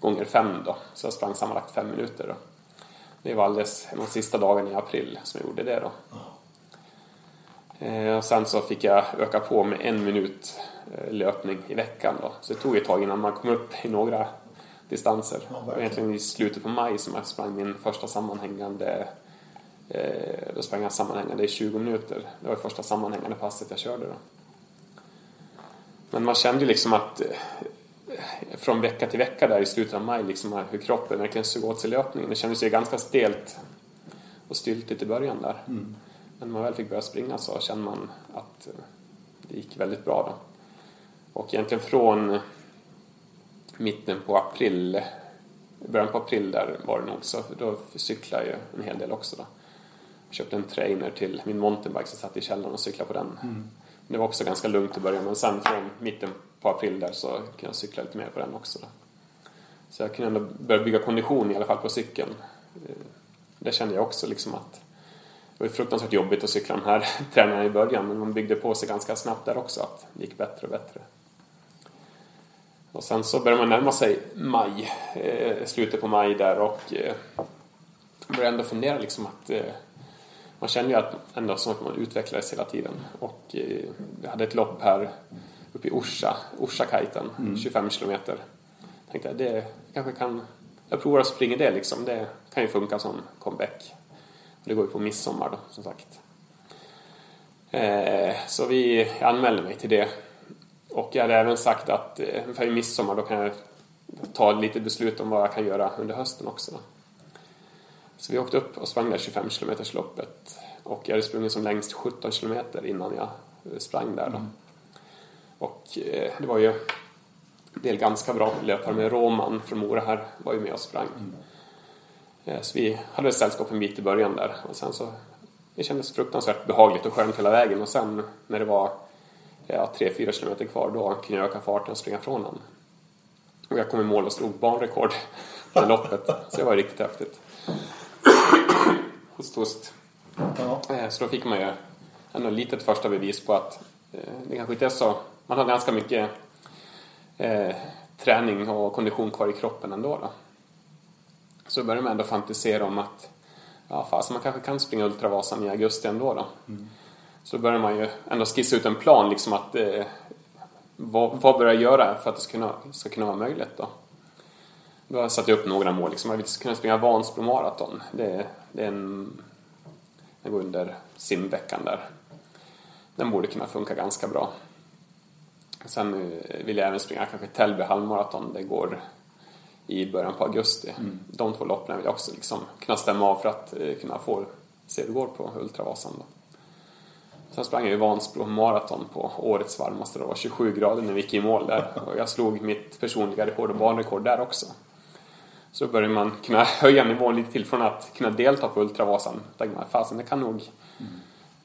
gånger fem då. Så jag sprang sammanlagt fem minuter då. Det var alldeles de sista dagarna i april som jag gjorde det då. Eh, Och sen så fick jag öka på med en minut eh, löpning i veckan då. Så det tog ett tag innan man kom upp i några distanser. Ja, det var egentligen i slutet på maj som jag sprang min första sammanhängande eh, då sprang jag sammanhängande i 20 minuter. Det var det första sammanhängande passet jag körde då. Men man kände ju liksom att eh, från vecka till vecka där i slutet av maj liksom hur kroppen verkligen såg åt sig löpningen. Det kändes ju ganska stelt och styltigt i början där. Men när man väl fick börja springa så kände man att eh, det gick väldigt bra då. Och egentligen från mitten på april, början på april där var det nog så, då cyklade jag ju en hel del också då. Köpte en trainer till min mountainbike så jag satt i källaren och cyklade på den. Det var också ganska lugnt i början men sen från mitten på april där så kunde jag cykla lite mer på den också då. Så jag kunde ändå börja bygga kondition i alla fall på cykeln. Eh, Det kände jag också liksom att det var fruktansvärt jobbigt att cykla de här träningarna i början men man byggde på sig ganska snabbt där också att det gick bättre och bättre. Och sen så började man närma sig maj, eh, slutet på maj där och eh, började ändå fundera liksom att man kände ju att ändå som att man utvecklades hela tiden. Och eh, vi hade ett lopp här uppe i Orsa, Orsakajten, 25 kilometer. Tänkte jag, det kanske kan, jag provar att springa det liksom. Det kan ju funka som comeback. Och det går ju på midsommar då, som sagt. Eh, så vi jag anmälde mig till det. Och jag hade även sagt att eh, ungefär i midsommar då kan jag ta lite beslut om vad jag kan göra under hösten också. Då. Så vi åkte upp och sprang det 25 km loppet och jag hade sprungit som längst 17 km innan jag eh, sprang där då. Och eh, det var ju en del ganska bra löpare med Roman från Mora här var ju med och sprang. Eh, Så vi hade sällskap en bit i början där och sen så det kändes fruktansvärt behagligt och skönt hela vägen och sen när det var ja, 3-4 kilometer kvar då kunde jag öka farten och springa från honom. Och jag kom i mål och slog banrekord på loppet. Så det var riktigt häftigt. Host, host. Ja. Eh, Så då fick man ju ändå lite ett första bevis på att eh, det kanske inte är så... Man har ganska mycket eh, träning och kondition kvar i kroppen ändå. Då. Så började man ändå fantisera om att ja, fast man kanske kan springa Ultravasan i augusti ändå. Då. Så då började man ju ändå skissa ut en plan liksom att eh, vad, vad bör jag göra för att det ska kunna, ska kunna vara möjligt då? Då satte jag upp några mål. Liksom. Jag vill kunna springa Vansbro maraton. Det, det är en... Den går under simveckan där. Den borde kunna funka ganska bra. Sen eh, vill jag även springa kanske Tällby halvmaraton. Det går i början på augusti. De två loppen vill jag också liksom kunna stämma av för att eh, kunna få se hur det går på Ultravasan. Då. Sen sprang jag ju Vansbro maraton på årets varmaste. Det var 27 grader när vi gick i mål där. Och jag slog mitt personliga rekord och banrekord där också. Så då började man kunna höja nivån lite till från att kunna delta på Ultravasan. Då tänkte man, fasen det kan nog...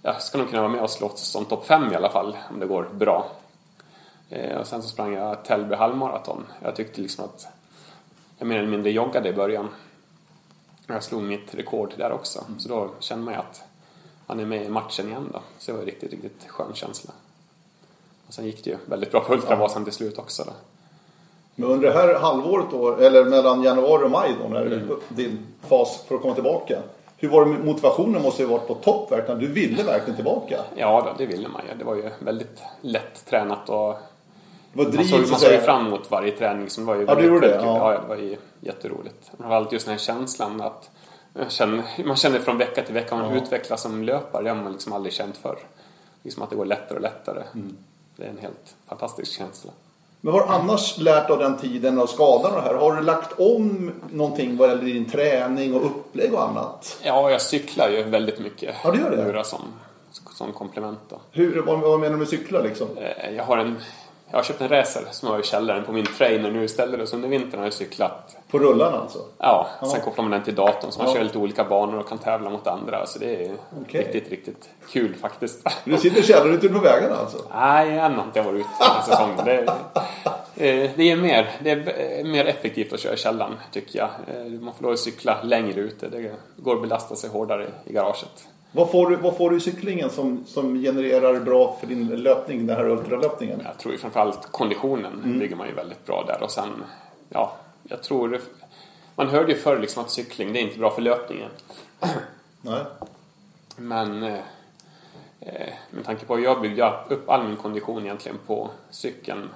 Jag ska nog kunna vara med och slåss som topp 5 i alla fall, om det går bra. Eh, och sen så sprang jag Tällby halvmaraton. Jag tyckte liksom att jag mer eller mindre joggade i början. Jag slog mitt rekord där också. Så då kände man ju att man är med i matchen igen då. Så det var en riktigt, riktigt skön känsla. Och sen gick det ju väldigt bra på Ultravasan till slut också då. Men under det här halvåret då, eller mellan januari och maj då, när mm. din fas för att komma tillbaka. Hur var det med motivationen? måste ju varit på topp verkligen. Du ville verkligen tillbaka. Ja, det ville man ju. Det var ju väldigt lätt tränat och det var driv, man såg, man såg ju fram emot varje träning som var ju ja, det väldigt det, kul. ja. Ja, det var ju jätteroligt. Framförallt just den här känslan att känner, man känner från vecka till vecka, man ja. utvecklas som löpare. Det har man liksom aldrig känt förr. Liksom att det går lättare och lättare. Mm. Det är en helt fantastisk känsla. Men vad har du annars lärt av den tiden och skadan och det här? Har du lagt om någonting vad gäller din träning och upplägg och annat? Ja, jag cyklar ju väldigt mycket. Ja, du gör det? Nu som, som komplement då. Hur, vad, vad menar du med cykla liksom? Eh, jag har en jag har köpt en racer som jag har i källaren på min trainer nu istället. Så under vintern har jag cyklat. På rullarna alltså? Ja, ja. sen kopplar man den till datorn så man ja. kör lite olika banor och kan tävla mot andra. Så det är okay. riktigt, riktigt kul faktiskt. Du sitter i källaren ute på vägarna alltså? Nej, än har inte jag varit ute den säsongen. Det, eh, det är, mer, det är mer effektivt att köra i källaren tycker jag. Eh, man får då cykla längre ute. Det går att belasta sig hårdare i garaget. Vad får, du, vad får du i cyklingen som, som genererar bra för din löpning, den här ultralöpningen? Jag tror ju framförallt konditionen mm. bygger man ju väldigt bra där och sen, ja, jag tror man hörde ju förr liksom att cykling, det är inte bra för löpningen. Nej. Men eh, eh med tanke på att jag byggde upp all min kondition egentligen på cykeln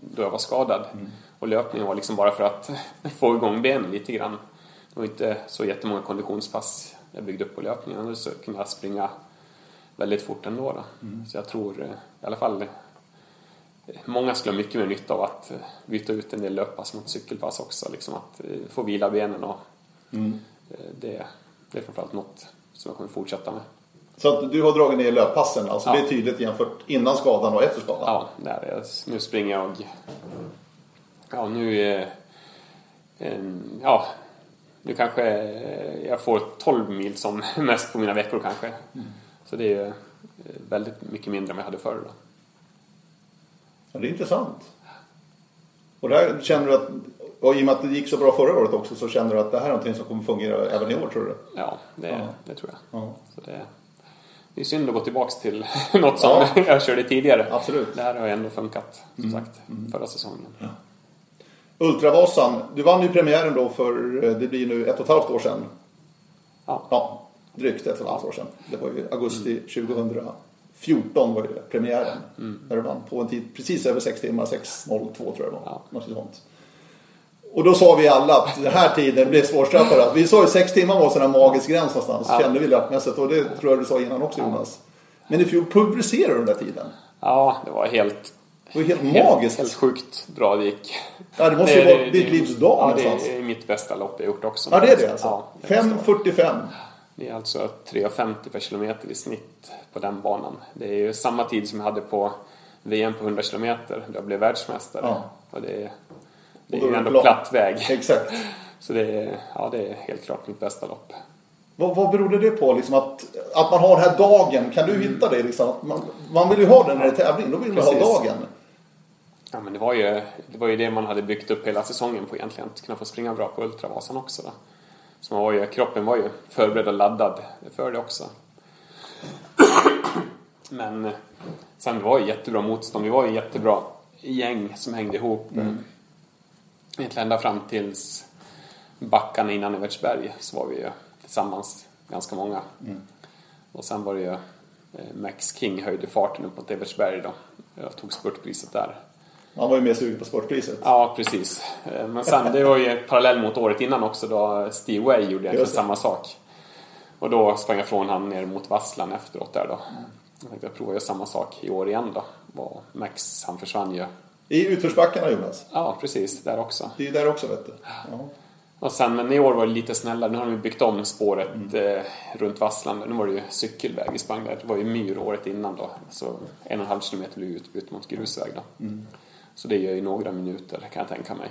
då jag var skadad. Mm. Och löpningen var liksom bara för att få igång benen lite grann. Det var inte så jättemånga konditionspass jag byggde upp på löpningen så kunde jag springa väldigt fort ändå. Då. Mm. Så jag tror eh, i alla fall eh, Många skulle ha mycket mer nytta av att eh, byta ut en del löppass mot cykelpass också. Liksom att få vila benen och mm. det, det är framförallt något som jag kommer fortsätta med. Så att du har dragit ner löppassen, alltså ja. det är tydligt jämfört innan skadan och efter skadan? Ja, det är det. Nu springer jag... Ja, nu... Ja, nu kanske jag får 12 mil som mest på mina veckor kanske. Mm. Så det är väldigt mycket mindre än vad jag hade förr. Då. Ja, det är intressant. Och där känner du att, och i och med att det gick så bra förra året också så känner du att det här är någonting som kommer fungera även i år tror du? Ja, det, ja. det tror jag. Ja. Så det, det är synd att gå tillbaks till något som ja. jag körde tidigare. Absolut. Det här har ju ändå funkat som mm. sagt mm. förra säsongen. Ja. Ultravasan, du vann ju premiären då för, eh, det blir nu ett och ett halvt år sedan. Ja. ja drygt ett och ett halvt år sedan. Det var ju augusti mm. 2014 var det premiären. Mm. När du vann på en tid precis över 6 timmar, 6.02 tror jag det var. Ja. Något sånt. Och då sa vi alla att den här tiden blev svårstraffad. Vi sa ju 6 timmar var en sån här magisk gräns någonstans. Ja. Kände vi löpmässigt och det tror jag du sa innan också Jonas. Men i fjol pulveriserade du den där tiden. Ja, det var helt det var helt magiskt. Helt sjukt bra det gick. Ja, det måste ju vara ditt livs dag Ja, någonstans. det är mitt bästa lopp jag gjort också. Ja, det är det alltså? Ja, 5.45. Det är alltså 3.50 per kilometer i snitt på den banan. Det är ju samma tid som jag hade på VM på 100 kilometer då jag blev världsmästare. Ja. Och det är, det är ju ändå plan. platt väg. Exakt. Så det är, ja, det är helt klart mitt bästa lopp. Vad, vad beror det på? Liksom att, att man har den här dagen. Kan du hitta det? Liksom? Man, man vill ju ha den när det är tävling. Då vill man ha dagen. Ja, men det var, ju, det var ju det man hade byggt upp hela säsongen på egentligen. Att kunna få springa bra på Ultravasan också. Då. Så man var ju, kroppen var ju förberedd och laddad för det också. Men sen det var ju jättebra motstånd. Vi var ju jättebra gäng som hängde ihop. Mm. Egentligen ända fram tills backarna innan Evertsberg så var vi ju tillsammans ganska många. Mm. Och sen var det ju eh, Max King höjde farten upp mot Evertsberg då. Jag tog spurtpriset där. Han var ju mer sugen på sportpriset. Ja, precis. Eh, men sen, det var ju parallell mot året innan också då Steve Way gjorde egentligen samma sak. Och då sprang jag från han ner mot Vasslan efteråt där då. Jag tänkte jag provar samma sak i år igen då. Och Max, han försvann ju. I utförsbackarna Jonas? Ja, precis. Där också. Det är ju där också vet du. Ja. Och sen, men i år var det lite snällare. Nu har de byggt om spåret mm. eh, runt Vassland. Nu var det ju cykelväg vi sprang där. Det var ju myr året innan då. Så en och en halv kilometer utbytt mot grusväg då. Mm. Så det gör ju några minuter kan jag tänka mig.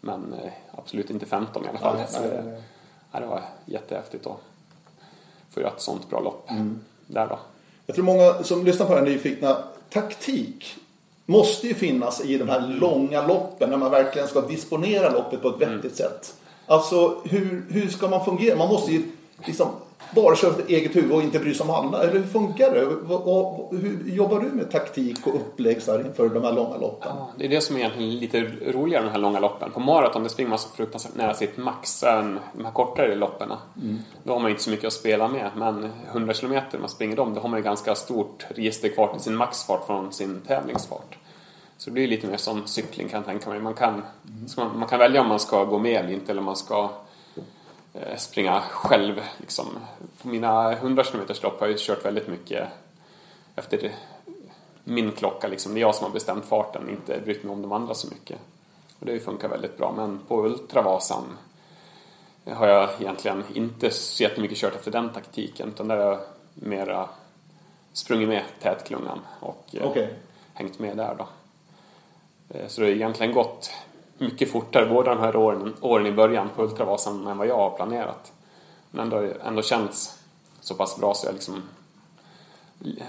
Men eh, absolut inte 15 i alla fall. Ja, det, det, ja, det var jättehäftigt att få göra ett sånt bra lopp mm. där då. Jag tror många som lyssnar på den är nyfikna. Taktik måste ju finnas i de här mm. långa loppen när man verkligen ska disponera loppet på ett vettigt mm. sätt. Alltså hur, hur ska man fungera? Man måste ju liksom bara köra för eget huvud och inte bry sig om andra? Eller hur funkar det? Hur jobbar du med taktik och upplägg så här inför de här långa loppen? Ja, det är det som är egentligen lite roligare med de här långa loppen. På maraton det springer man så fruktansvärt nära sitt max. Än de här kortare loppen. Då har man inte så mycket att spela med. Men 100 km man springer dem, då har man ju ganska stort register kvar till sin maxfart från sin tävlingsfart. Så det blir lite mer som cykling kan jag tänka mig. Man kan, så man, man kan välja om man ska gå med eller inte eller om man ska springa själv. Liksom. På mina 100 km lopp har jag kört väldigt mycket efter min klocka. Liksom. Det är jag som har bestämt farten, inte brytt mig om de andra så mycket. Och det har ju funkat väldigt bra. Men på Ultravasan har jag egentligen inte så jättemycket kört efter den taktiken. Utan där har jag mera sprungit med tätklungan och eh, Okej. hängt med där då. Eh, Så det har egentligen gått mycket fortare båda de här åren, åren i början på Ultravasan än vad jag har planerat. Men ändå, ändå känts så pass bra så jag liksom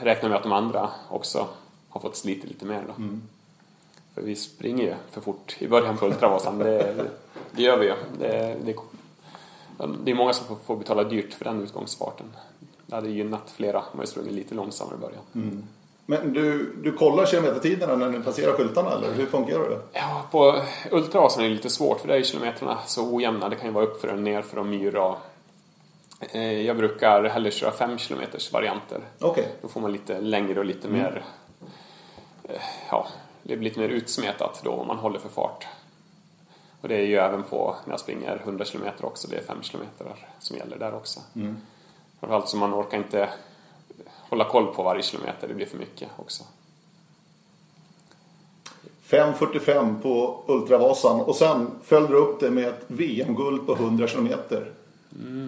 räknar med att de andra också har fått slita lite mer då. För vi springer ju för fort i början på Ultravasan. Det, det gör vi ju. Det, det, det är många som får, betala dyrt för den utgångsfarten. Det hade gynnat flera om jag sprungit lite långsammare i början. Men du, du kollar kilometertiderna när ni passerar skyltarna eller hur fungerar det? Ja, på ultravasan är det lite svårt för där är kilometrarna så ojämna. Det kan ju vara uppför och nerför och myra. Jag brukar hellre köra 5 kilometers varianter. Okej. Då får man lite längre och lite mer... eh, Ja, det blir lite mer utsmetat då om man håller för fart. Och det är ju även på när jag springer 100 kilometer också. Det är 5 kilometer som gäller där också. Framförallt så man orkar inte hålla koll på varje kilometer. Det blir för mycket också. 5.45 på Ultravasan och sen följde du upp det med ett VM-guld på 100 kilometer.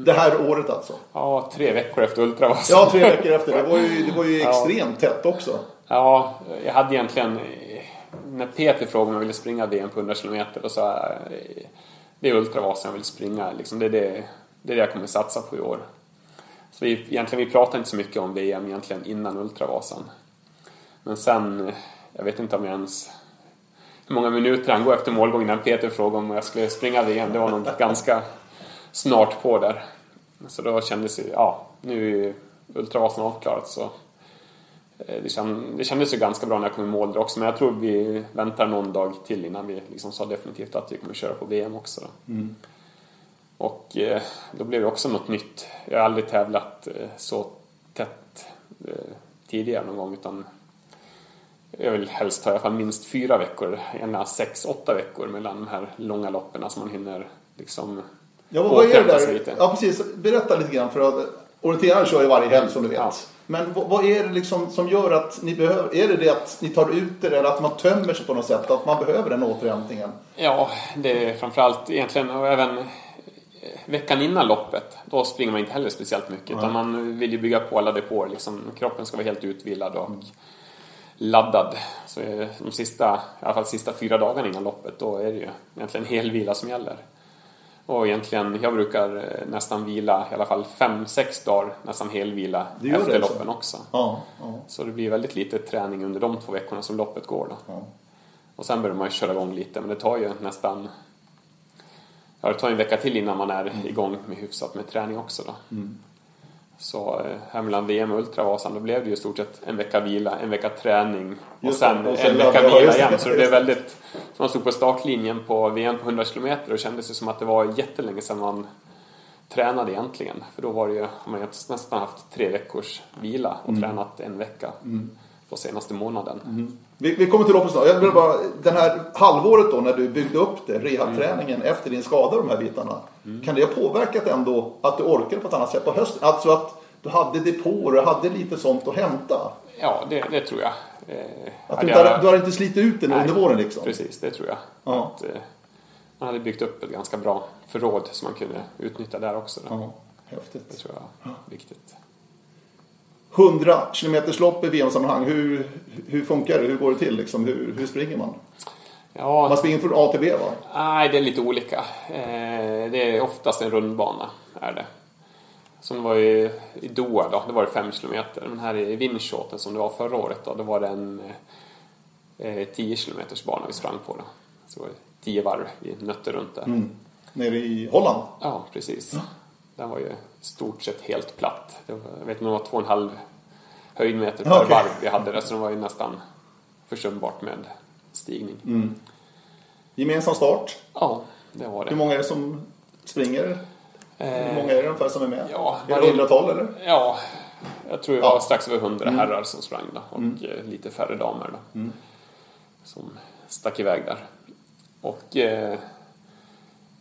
Det här året alltså? Ja, tre veckor efter ultravasan. Ja, tre veckor efter. Det var ju, det var ju extremt tätt också. Ja, jag hade egentligen... När Peter frågade om jag ville springa VM på 100 km då sa eh, det är Ultravasan jag vill springa. Liksom, det, är det, det är det jag kommer satsa på i år. Så vi, egentligen, vi pratade inte så mycket om VM egentligen innan Ultravasan. Men sen, jag vet inte om jag ens... Hur många minuter han går efter målgången när Peter frågade om jag skulle springa VM. Det var nog ganska snart på där. Så då kändes det, ja, nu är Ultravasan avklarat så eh, Det, känd, det kändes ju ganska bra när jag kom i mål där också men jag tror vi väntar någon dag till innan vi liksom sa definitivt att vi kommer köra på VM också. Då. Mm. Och eh, då blev det också något nytt. Jag har aldrig tävlat eh, så tätt eh, tidigare någon gång utan jag vill helst ha i alla fall minst fyra veckor, gärna sex, åtta veckor mellan de här långa loppen så man hinner liksom Ja, vad, är det där? lite. Ja, precis. Berätta lite grann. För att orienterare kör ju varje helg som du vet. Ja. Men vad, är det liksom som gör att ni behöver... Är det det att ni tar ut det eller att man tömmer sig på något sätt? Att man behöver den återhämtningen? Ja, det är framförallt egentligen och även veckan innan loppet. Då springer man inte heller speciellt mycket utan man vill ju bygga på alla depåer. Liksom, kroppen ska vara helt utvilad och laddad. Så eh, de sista, i alla fall sista fyra dagarna innan loppet då är det ju egentligen helvila som gäller. Och egentligen, jag brukar eh, nästan vila i alla fall fem sex dagar nästan helvila efter det alltså? loppen också. Ja. ja, Så det blir väldigt lite träning under de två veckorna som loppet går då. ja. Och sen börjar man ju köra igång lite, men det tar ju nästan... Ja, det tar en vecka till innan man är igång med hyfsat med träning också då. Så eh, här mellan VM och Ultravasan, då blev det ju i stort sett en vecka vila, en vecka träning och sen, och sen en vecka vila igen. Så det blev väldigt... Så man stod på startlinjen på VM på 100 km och kändes det som att det var jättelänge sedan man tränade egentligen. För då var det ju, man nästan haft tre veckors vila och tränat en vecka på senaste månaden. Vi, vi kommer till loppet snart. Jag vill bara, den här halvåret då när du byggde upp det, rehabträningen efter din skada, de här bitarna. Kan det ha påverkat ändå att du orkade på ett annat sätt på hösten? Alltså att du hade depåer och hade lite sånt att hämta? Ja, det, det tror jag. Eh, Att du, inte, jag- du har inte slitit ut den under våren liksom? Precis, det tror jag. Ja. Att, eh, man hade byggt upp ett ganska bra förråd som man kunde utnyttja där också. Då. Ja, Det häftigt. tror jag är viktigt. 100 kilometerslopp i VM-sammanhang, hur, hur funkar det? Hur går det till? Liksom? Hur, hur springer man? Ja, Man springer från A till B va? nej, det är lite olika. Eh, det är oftast en rundbana, är det. Som det var i, i Doha då, det var det 5 kilometer. Men här i Windshoten som det var förra året då, det var det en eh, 10 kilometers bana vi sprang på då. Så det var 10 varv vi nötte runt där. Nere i Holland? Ja, precis. Den var ju stort sett helt platt. Det var, jag vet inte om det var två och en halv höjdmeter per Okej. varv vi hade där, så det var ju nästan försumbart med stigning. Mm. Gemensam start. Ja, det var det. Hur många är det som springer? Hur många är det ungefär som är med? Ja, är det hundratal eller? Ja, jag tror det var Ja. Mm. strax över hundra herrar som sprang då, och eh, lite färre damer då. Som stack iväg där. Och eh,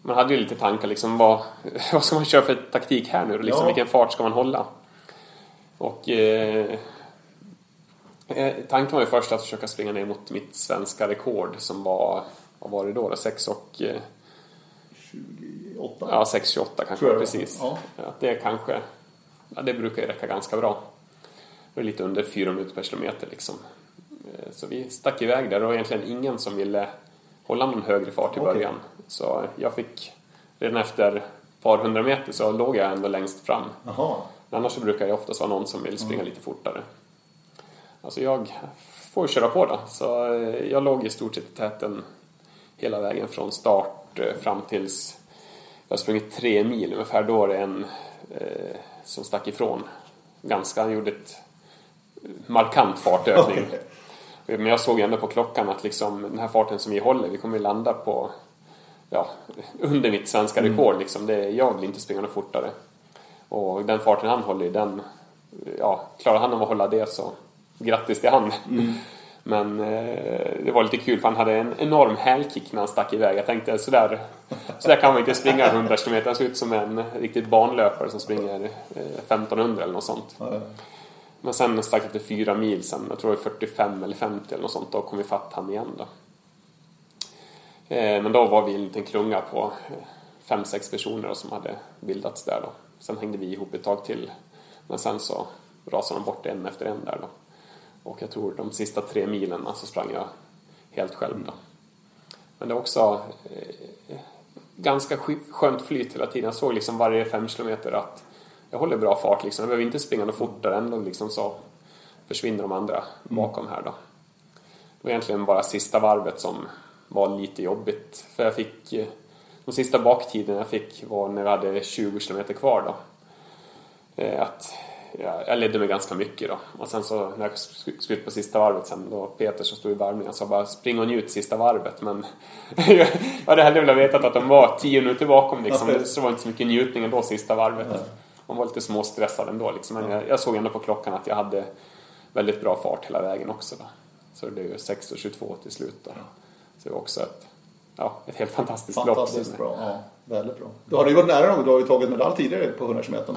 man hade ju lite tankar liksom, vad, vad ska man köra för taktik här nu? Liksom, Ja. Vilken fart ska man hålla? Och eh, eh, tanken var ju först att försöka springa ner mot mitt svenska rekord som var, vad var det då? då? 6 och eh, 28? Ja, 6,28 kanske precis. Ja. Ja. det kanske, ja, det brukar ju räcka ganska bra. Det är lite under 4 minuter per kilometer liksom. Eh, Så vi stack iväg där och egentligen ingen som ville hålla någon högre fart i Okej. början. Så jag fick, redan efter ett par hundra meter så låg jag ändå längst fram. Men Annars så brukar det oftast vara någon som vill springa lite fortare. Alltså jag får köra på då. Så eh, jag låg i stort sett i täten hela vägen från start eh, fram tills jag sprungit tre mil ungefär. Då är det en eh, som stack ifrån. Ganska, han gjorde ett markant fartökning. Men jag såg ju ändå på klockan att liksom den här farten som vi håller, vi kommer ju landa på ja, under mitt svenska rekord. Liksom. Det, jag vill inte springa något fortare. Och den farten han håller den, ja, klarar han av att hålla det så grattis till han. Men eh, det var lite kul för han hade en enorm hälkick när han stack iväg. Jag tänkte sådär, sådär kan man inte springa 100 km. Han ser ut som en riktigt banlöpare som springer eh, 1500 eller något sånt. Ja. Men sen strax efter fyra mil sen, jag tror det var 45 eller 50 eller något sånt, då kom vi fatt han igen då. Eh, men då var vi en liten klunga på eh, fem, sex personer som hade bildats där då. Sen hängde vi ihop ett tag till. Men sen så rasade de bort en efter en där då. Och jag tror de sista tre milen så sprang jag helt själv då. Men det är också eh, ganska skönt flyt hela tiden. Jag såg liksom varje fem kilometer att jag håller bra fart liksom. Jag behöver inte springa något fortare ändå liksom så försvinner de andra bakom här då. Det var egentligen bara sista varvet som var lite jobbigt. För jag fick, de sista baktiden jag fick var när vi hade 20 kilometer kvar då. Eh, Att ja, jag ledde mig ganska mycket då. Och sen så när jag sk- skulle ut på sista varvet sen då Peter som stod i värmningen sa bara spring och njut sista varvet. Men jag hade hellre velat veta att de var 10 minuter bakom liksom. Så det var inte så mycket njutning ändå sista varvet. Man var lite småstressad ändå liksom. Men jag, jag såg ändå på klockan att jag hade väldigt bra fart hela vägen också då. Så det blev ju 6.22 till slut då. Så det var också ett, ja, ett helt fantastiskt lopp. Fantastiskt bra. Ja, väldigt bra. Du har ju varit nära någon Du har ju tagit medalj tidigare på 100 meter.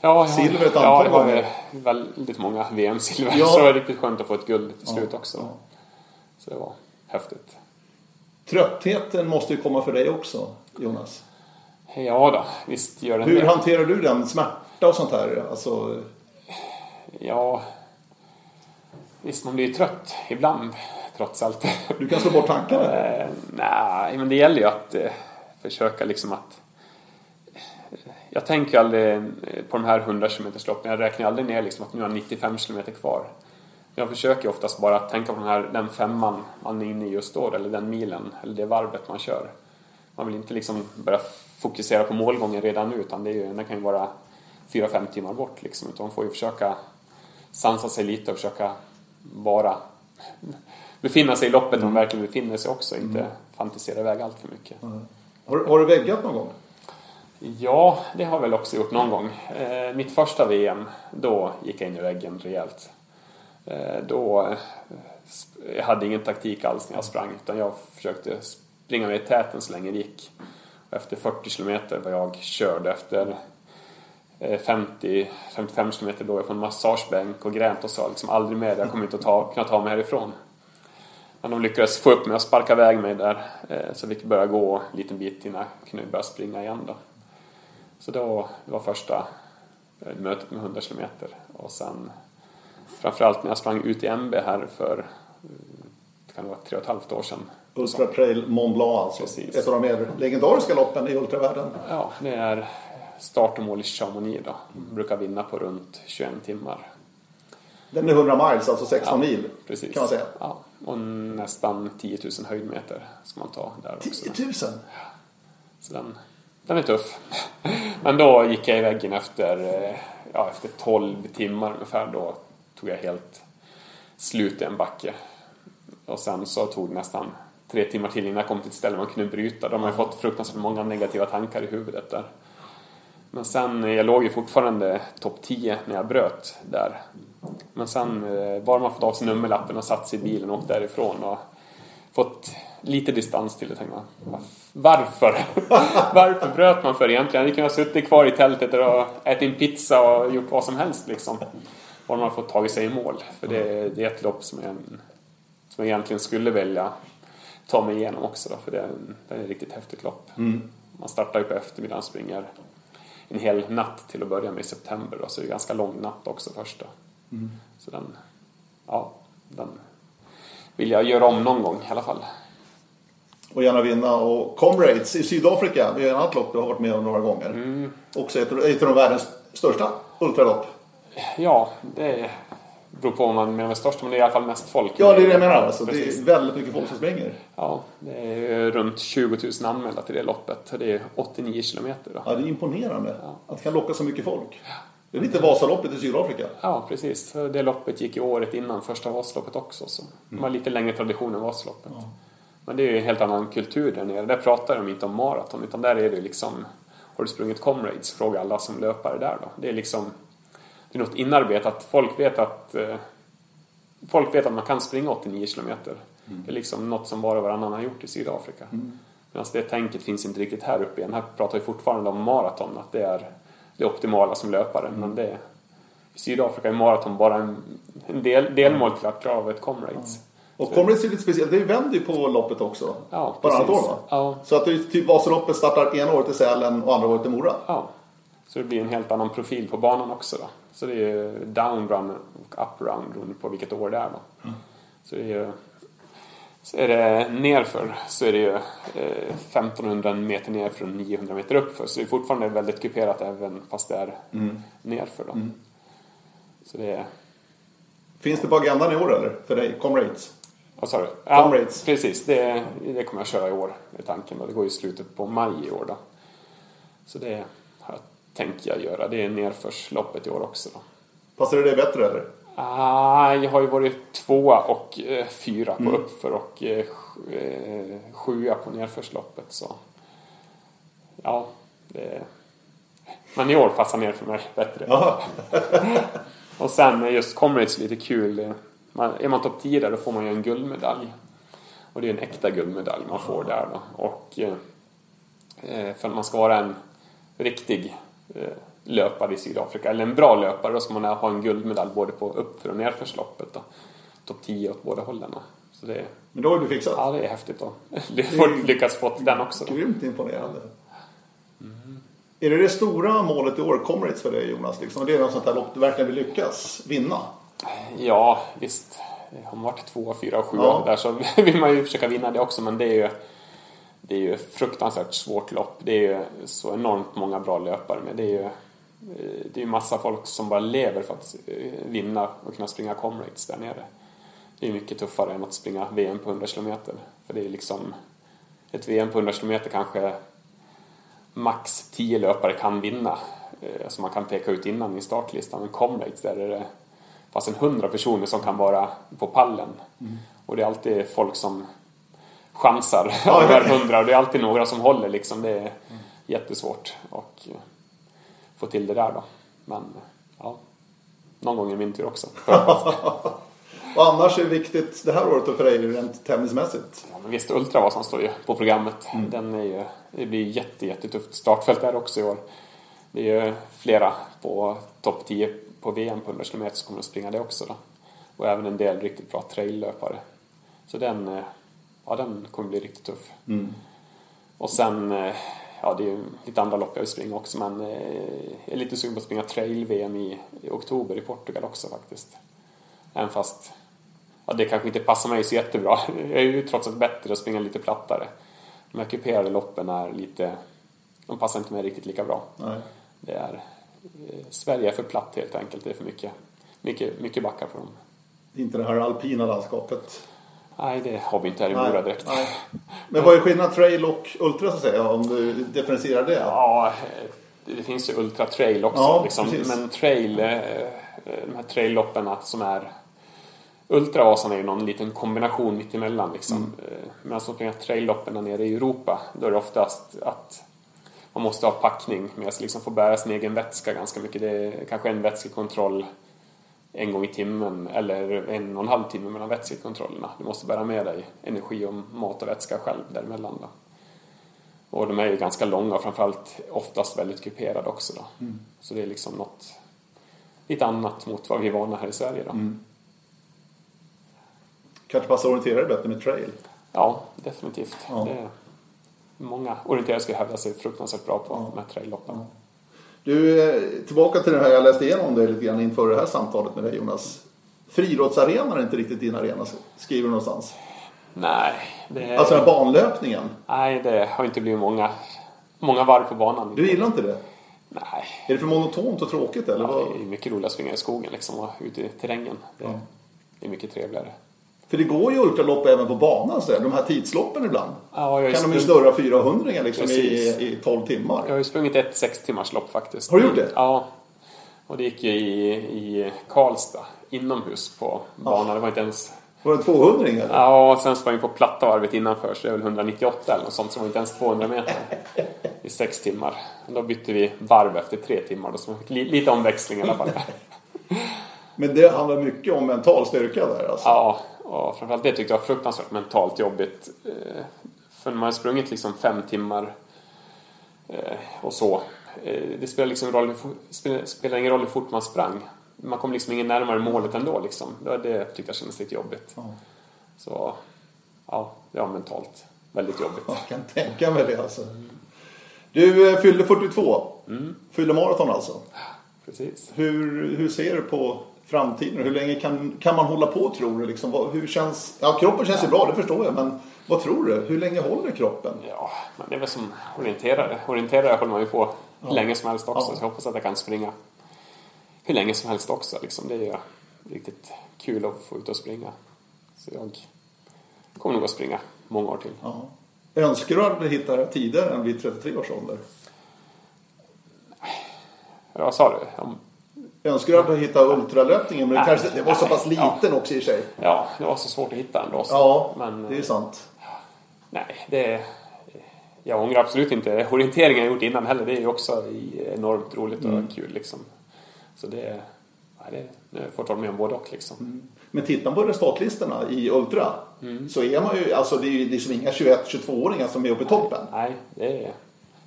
Ja, Silver ett ja, antal jag har gånger. ju väldigt många VM-silver. Ja. Så det var riktigt skönt att få ett guld till slut också. ja. Så det var häftigt. Tröttheten måste ju komma för dig också, Jonas. Ja då, visst gör den Hur det. hanterar du den? Smärta och sånt här? Alltså, Ja, visst man blir ju trött ibland trots allt. du kan slå bort tankarna. Eh, nej, men det gäller ju att eh, försöka liksom att... Jag tänker ju aldrig eh, på de här 100 km loppen. Jag räknar aldrig ner liksom att nu har jag 95 km kvar. Jag försöker oftast bara tänka på den, här, den femman man är inne i just då, eller den milen, eller det varvet man kör. Man vill inte liksom börja fokusera på målgången redan nu, utan det, är ju, det kan ju vara 4-5 timmar bort. Liksom. Utan man får ju försöka sansa sig lite och försöka vara befinna sig i loppet man verkligen befinner sig också. Inte fantisera iväg allt för mycket. Har, har du väggat någon gång? Ja, det har jag väl också gjort någon gång. Eh, mitt första VM, då gick jag in i väggen rejält. Eh, då jag hade ingen taktik alls när jag sprang utan jag försökte springa med i täten så länge det gick. Efter 40 kilometer var jag körd efter 50-55 eh, kilometer låg jag på en massagebänk och grät och sa liksom aldrig mer, jag kommer inte att ta, kunna ta mig härifrån. Men de lyckades få upp mig och sparka iväg mig där eh, så vi fick börja gå en liten bit innan jag kunde börja springa igen då. Så då det var första eh, mötet med 100 kilometer och sen framförallt när jag sprang ut i MB här för det kan det vara tre och ett halvt år sedan. Ultra Trail Mont Blanc alltså. Precis. Ett av de mer legendariska loppen i ultravärlden. Ja, det är start och mål i Chamonix då. Brukar vinna på runt 21 timmar. Den är 100 miles, alltså 16 mil. Precis. Kan man säga. Ja, och nästan 10 000 höjdmeter ska man ta där också. 10 000? Så den, den är tuff. Men då gick jag i väggen efter, eh, ja, efter 12 timmar ungefär. Då tog jag helt slut i en backe. Och sen så tog det nästan tre timmar till innan jag kom till ett ställe man kunde bryta. De har ju fått fruktansvärt många negativa tankar i huvudet där. Men sen, eh, jag låg ju fortfarande topp 10 när jag bröt där. Men sen, eh, bara man fått av sig nummerlappen och satt sig i bilen och åkt därifrån och fått lite distans till det. Tänkte man, varför? varför bröt man för egentligen? Jag kunde ha suttit kvar i tältet och ätit en pizza och gjort vad som helst liksom. Bara man fått tagit sig i mål. För det, det är ett lopp som jag, som jag egentligen skulle välja ta mig igenom också då, för det är, det är ett riktigt häftigt lopp. Mm. Man startar ju på eftermiddagen och springer en hel natt till att börja med i september då, så det är ganska lång natt också första. Mm. Så den, ja, den vill jag göra om någon gång i alla fall. Och gärna vinna. Och Comrades i Sydafrika, det är ett annat lopp du har varit med om några gånger. Mm. Också ett, ett av världens största ultralopp. Ja, det beror på om man menar med störst, men det är i alla fall mest folk. Ja, det är det jag menar. Alltså, det är väldigt mycket folk som springer. Ja, det är runt 20 000 anmälda till det loppet. Det är 89 kilometer då. Ja, det är imponerande att det kan locka så mycket folk. Det är lite Vasaloppet i Sydafrika. Ja, precis. Det loppet gick ju året innan första Vasaloppet också. Så det var lite längre tradition än Vasaloppet. Men det är ju en helt annan kultur där nere. Där pratar de inte om maraton, utan där är det liksom... Har du sprungit Comrades? Fråga alla som löpare där då. Det är liksom... Det är något inarbetat. Folk vet att... Eh, folk vet att man kan springa 89 kilometer. Det är liksom något som var och varannan har gjort i Sydafrika. Medan det tänket finns inte riktigt här uppe igen. Här pratar vi fortfarande om maraton, att det är det optimala som löpare. Men det, i Sydafrika är maraton bara en, en del, delmål till att klara av ett Comrades. Och Comrades är lite speciellt. Det vänder ju på loppet också. Ja, Varannat år va? Ja. Så att det är typ Vasaloppet startar ena året i Sälen och andra året i Mora. Ja. Så det blir en helt annan profil på banan också då. Så det är ju down run och up run beroende på vilket år det är då. Så det är ju... Så är det nerför så är det ju eh, 1500 meter nerför och 900 meter uppför. Så det är fortfarande väldigt kuperat även fast det är nerför då. Så det är... Finns det på agendan i år eller? För dig? Comrades? Vad sa du? Ja, precis. Det, det kommer jag köra i år, är tanken. Då. Det går i slutet på maj i år då. Så det har jag tänkt jag göra. Det är nerförsloppet i år också då. Passar det dig bättre eller? Ah, jag har ju varit tvåa och eh, fyra på uppför och eh, eh, sjua på nerförsloppet. Så ja, det... Men i år passar ner för mig bättre. Ja. Och sen just Comrades lite kul. Man, är man topp 10 där då får man ju en guldmedalj. Och det är en äkta guldmedalj man får där då. Och eh, för att man ska vara en riktig eh, löpare i Sydafrika, eller en bra löpare, då ska man ha en guldmedalj både på uppför och nerförsloppet. Topp 10 åt båda hållen. Så det, Men då har du fixat. ja, det är häftigt då. Få- Lyckats få den också då. Grymt imponerande. Är det det stora målet i år, Comrades för dig Jonas? Liksom? Det är något sånt här lopp du verkligen vill lyckas vinna? Ja, visst. Har man varit två, fyra och sju Ja. där så vill man ju försöka vinna det också. Men det är ju, det är ju ett fruktansvärt svårt lopp. Det är ju så enormt många bra löpare med. Det är ju eh, det är ju massa folk som bara lever för att eh, vinna och kunna springa Comrades där nere. Det är mycket tuffare än att springa VM på 100 km. För det är liksom ett VM på 100 km kanske max 10 löpare kan vinna. eh, Som man kan peka ut innan i startlistan. Men Comrades där är det fast en 100 personer som kan vara på pallen. Och det är alltid folk som chansar Ja, ja. 100 och det är alltid några som håller liksom. Det är jättesvårt att eh, få till det där då. Men ja, någon gång är min tur också. Och annars är det viktigt det här året då för dig rent tennismässigt? Ja, men visst, Ultravasan står ju på programmet. Den är ju, det blir jätte, jättetufft startfält där också i år. Det är ju flera på topp 10 på VM på 100 km som kommer att springa det också då. Och även en del riktigt bra traillöpare. Så den, eh, ja, den kommer bli riktigt tuff. Och sen, eh, ja det är ju lite andra lopp jag vill springa också men eh, jag är lite sugen på att springa trail-VM i, i oktober i Portugal också faktiskt. Även fast ja, det kanske inte passar mig så jättebra. Jag är ju trots allt bättre att springa lite plattare. De här kuperade loppen är lite, de passar inte mig riktigt lika bra. Nej. Det är, eh, Sverige är för platt helt enkelt. Det är för mycket, mycket, mycket backar på dem. Inte det här alpina landskapet? Nej, det har vi inte här i Mora direkt. Nej. Men vad är skillnaden trail och ultra så att säga? Om du differentierar det? Ja, eh, det finns ju Ultra Trail också. Ja, liksom. Men trail, eh, de här trailloppen som är Ultravasan är ju någon liten kombination mittemellan. Liksom. Mm. Eh, Medan de springer trailloppen nere i Europa, då är det oftast att man måste ha packning med sig, liksom få bära sin egen vätska ganska mycket. Det är kanske en vätskekontroll en gång i timmen eller en och en halv timme mellan vätskekontrollerna. Du måste bära med dig energi och mat och vätska själv däremellan. Då. Och de är ju ganska långa och framförallt oftast väldigt kuperade också. Då. Mm. Så det är liksom något lite annat mot vad vi är vana här i Sverige. Då. Mm. Kanske passar orienterare bättre med trail. Ja, definitivt. Ja. Det är, många orienterare skulle hävda sig fruktansvärt bra på de här trailloppen. Du, eh, tillbaka till det här jag läste igenom det lite grann inför det här samtalet med dig Jonas. Friidrottsarenan är inte riktigt din arena, skriver du någonstans. Nej, det, Alltså den här banlöpningen. nej, det har inte blivit många, många varv på banan. Du gillar inte det? Nej, Är det för monotont och tråkigt eller? ja, det är mycket roligare att springa i skogen liksom, och ute i terrängen. Det, Ja. det är mycket trevligare. För det går ju ultralopp även på banan så där. De här tidsloppen ibland. Ja, jag, Kan de ju sprung- snurra 400 liksom i, Precis. i 12 timmar. jag har ju sprungit ett sex timmars lopp faktiskt. Har du gjort det? Ja. Och det gick ju i, i Karlstad, inomhus på banan. Det var inte ens Var det 200 eller? Ja, och sen sprang vi på platta varvet innanför så det är väl 198 eller något sånt. Så det var inte ens 200 meter i sex timmar. Då bytte vi varv efter tre timmar. Då, så lite omväxling i alla fall. Men det handlar mycket om mental styrka där alltså. Ja, och framförallt det tyckte jag var fruktansvärt mentalt jobbigt. Eh, För när man har sprungit liksom fem timmar eh, och så. eh, Det spelar liksom roll, spelar, ingen roll hur fort man sprang. Man kom liksom ingen närmare målet ändå liksom. Det, tyckte jag kändes lite jobbigt. Ja. Så ja, det var mentalt väldigt jobbigt. Jag kan tänka mig det alltså. Du fyllde 42. Mm. Fyllde maraton alltså. Precis. Hur, hur ser du på framtiden? Hur länge kan, kan man hålla på tror du? Liksom, vad, hur känns, ja, kroppen känns ju bra, det förstår jag. Men vad tror du? Hur länge håller kroppen? Ja, men det är väl som orienterare. Orienterare håller man ju på hur länge som helst också. Ja. Så jag hoppas att jag kan springa hur länge som helst också. Liksom. Det är ju riktigt kul att få ut och springa. Så jag kommer nog att springa många år till. Ja. Önskar du att du hittar tidigare än vid 33 års ålder? Ja, Vad sa du? Om, Önskar du att du hittar ultralöpningen? Men det, Nej. kanske, det var så pass liten också i sig. ja, det var så svårt att hitta ändå. Så. Ja, men, det är sant. Nej, det... Jag ångrar absolut inte orienteringen jag gjort innan heller. Det är ju också enormt roligt och Mm. kul liksom. Så det... Nej, det jag får ta med om både och liksom. Mm. Men tittar man på resultatlistorna i Ultra Mm. så är man ju, alltså det är ju liksom inga 21-22-åringar som är uppe i toppen. Nej, det är,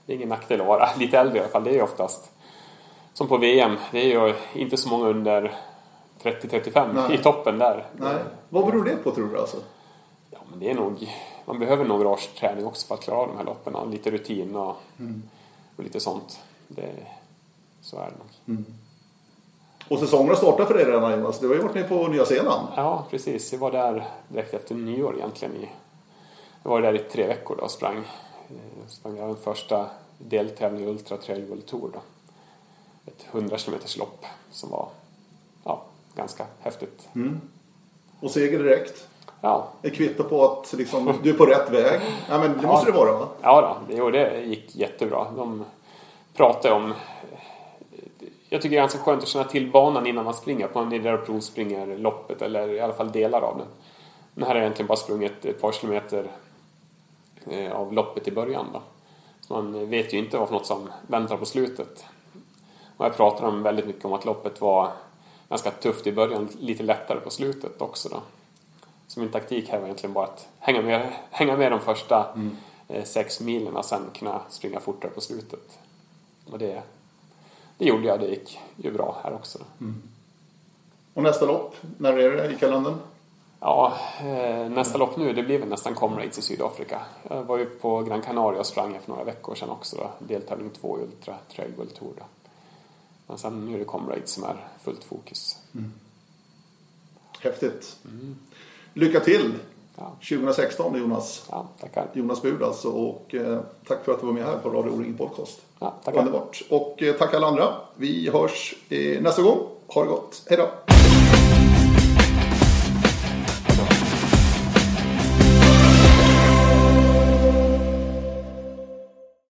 det är ingen nackdel att vara lite äldre i alla fall. Det är ju oftast som på VM. Det är ju inte så många under 30-35 Nej. i toppen där. Nej. Vad beror det på tror du alltså? Ja, men det är nog... Man behöver några års träning också för att klara av de här loppen. Lite rutin och, Mm. och lite sånt. Det, så är det nog. Och säsongen har startat för dig redan Jonas. Du har ju varit med på Nya Zeeland. Ja, precis. Jag var där direkt efter nyår egentligen. I, jag var där i tre veckor då och sprang. Eh, sprang jag den första deltävlingen i Ultra Trail World Tour då. Ett 100 km lopp som var ja, ganska häftigt. Och seger direkt. Ja, Ett kvitto på att liksom, du är på rätt väg. Ja men det måste det vara va? ja då, det, jo, det gick jättebra. De pratade om... Jag tycker det är ganska skönt att känna till banan innan man springer. På en där och provspringer loppet eller i alla fall delar av den. Men här har jag egentligen bara sprungit ett par kilometer eh, av loppet i början då. Så man vet ju inte vad för något som väntar på slutet. Och jag pratar om väldigt mycket om att loppet var ganska tufft i början, lite lättare på slutet också då. Så min taktik här var egentligen bara att hänga med, hänga med de första eh, sex milen och sen kunna springa fortare på slutet. Och det, det gjorde jag, det gick ju bra här också. Då. Och nästa lopp, när är det i kalendern? Ja, eh, nästa lopp nu det blir väl nästan Comrades i Sydafrika. Jag var ju på Gran Canaria och sprang här för några veckor sedan också då. Deltävling två i Ultra Trail World Tour då. Men sen nu är det Comrades som är fullt fokus. Häftigt. Lycka till Ja, 2016 Jonas. ja tackar. Jonas Bud alltså. Och eh, tack för att du var med här på Radio O-ring Podcast. Ja, tackar. Underbart. Och eh, tack alla andra. Vi hörs eh, nästa gång. Ha det gott. Hej då.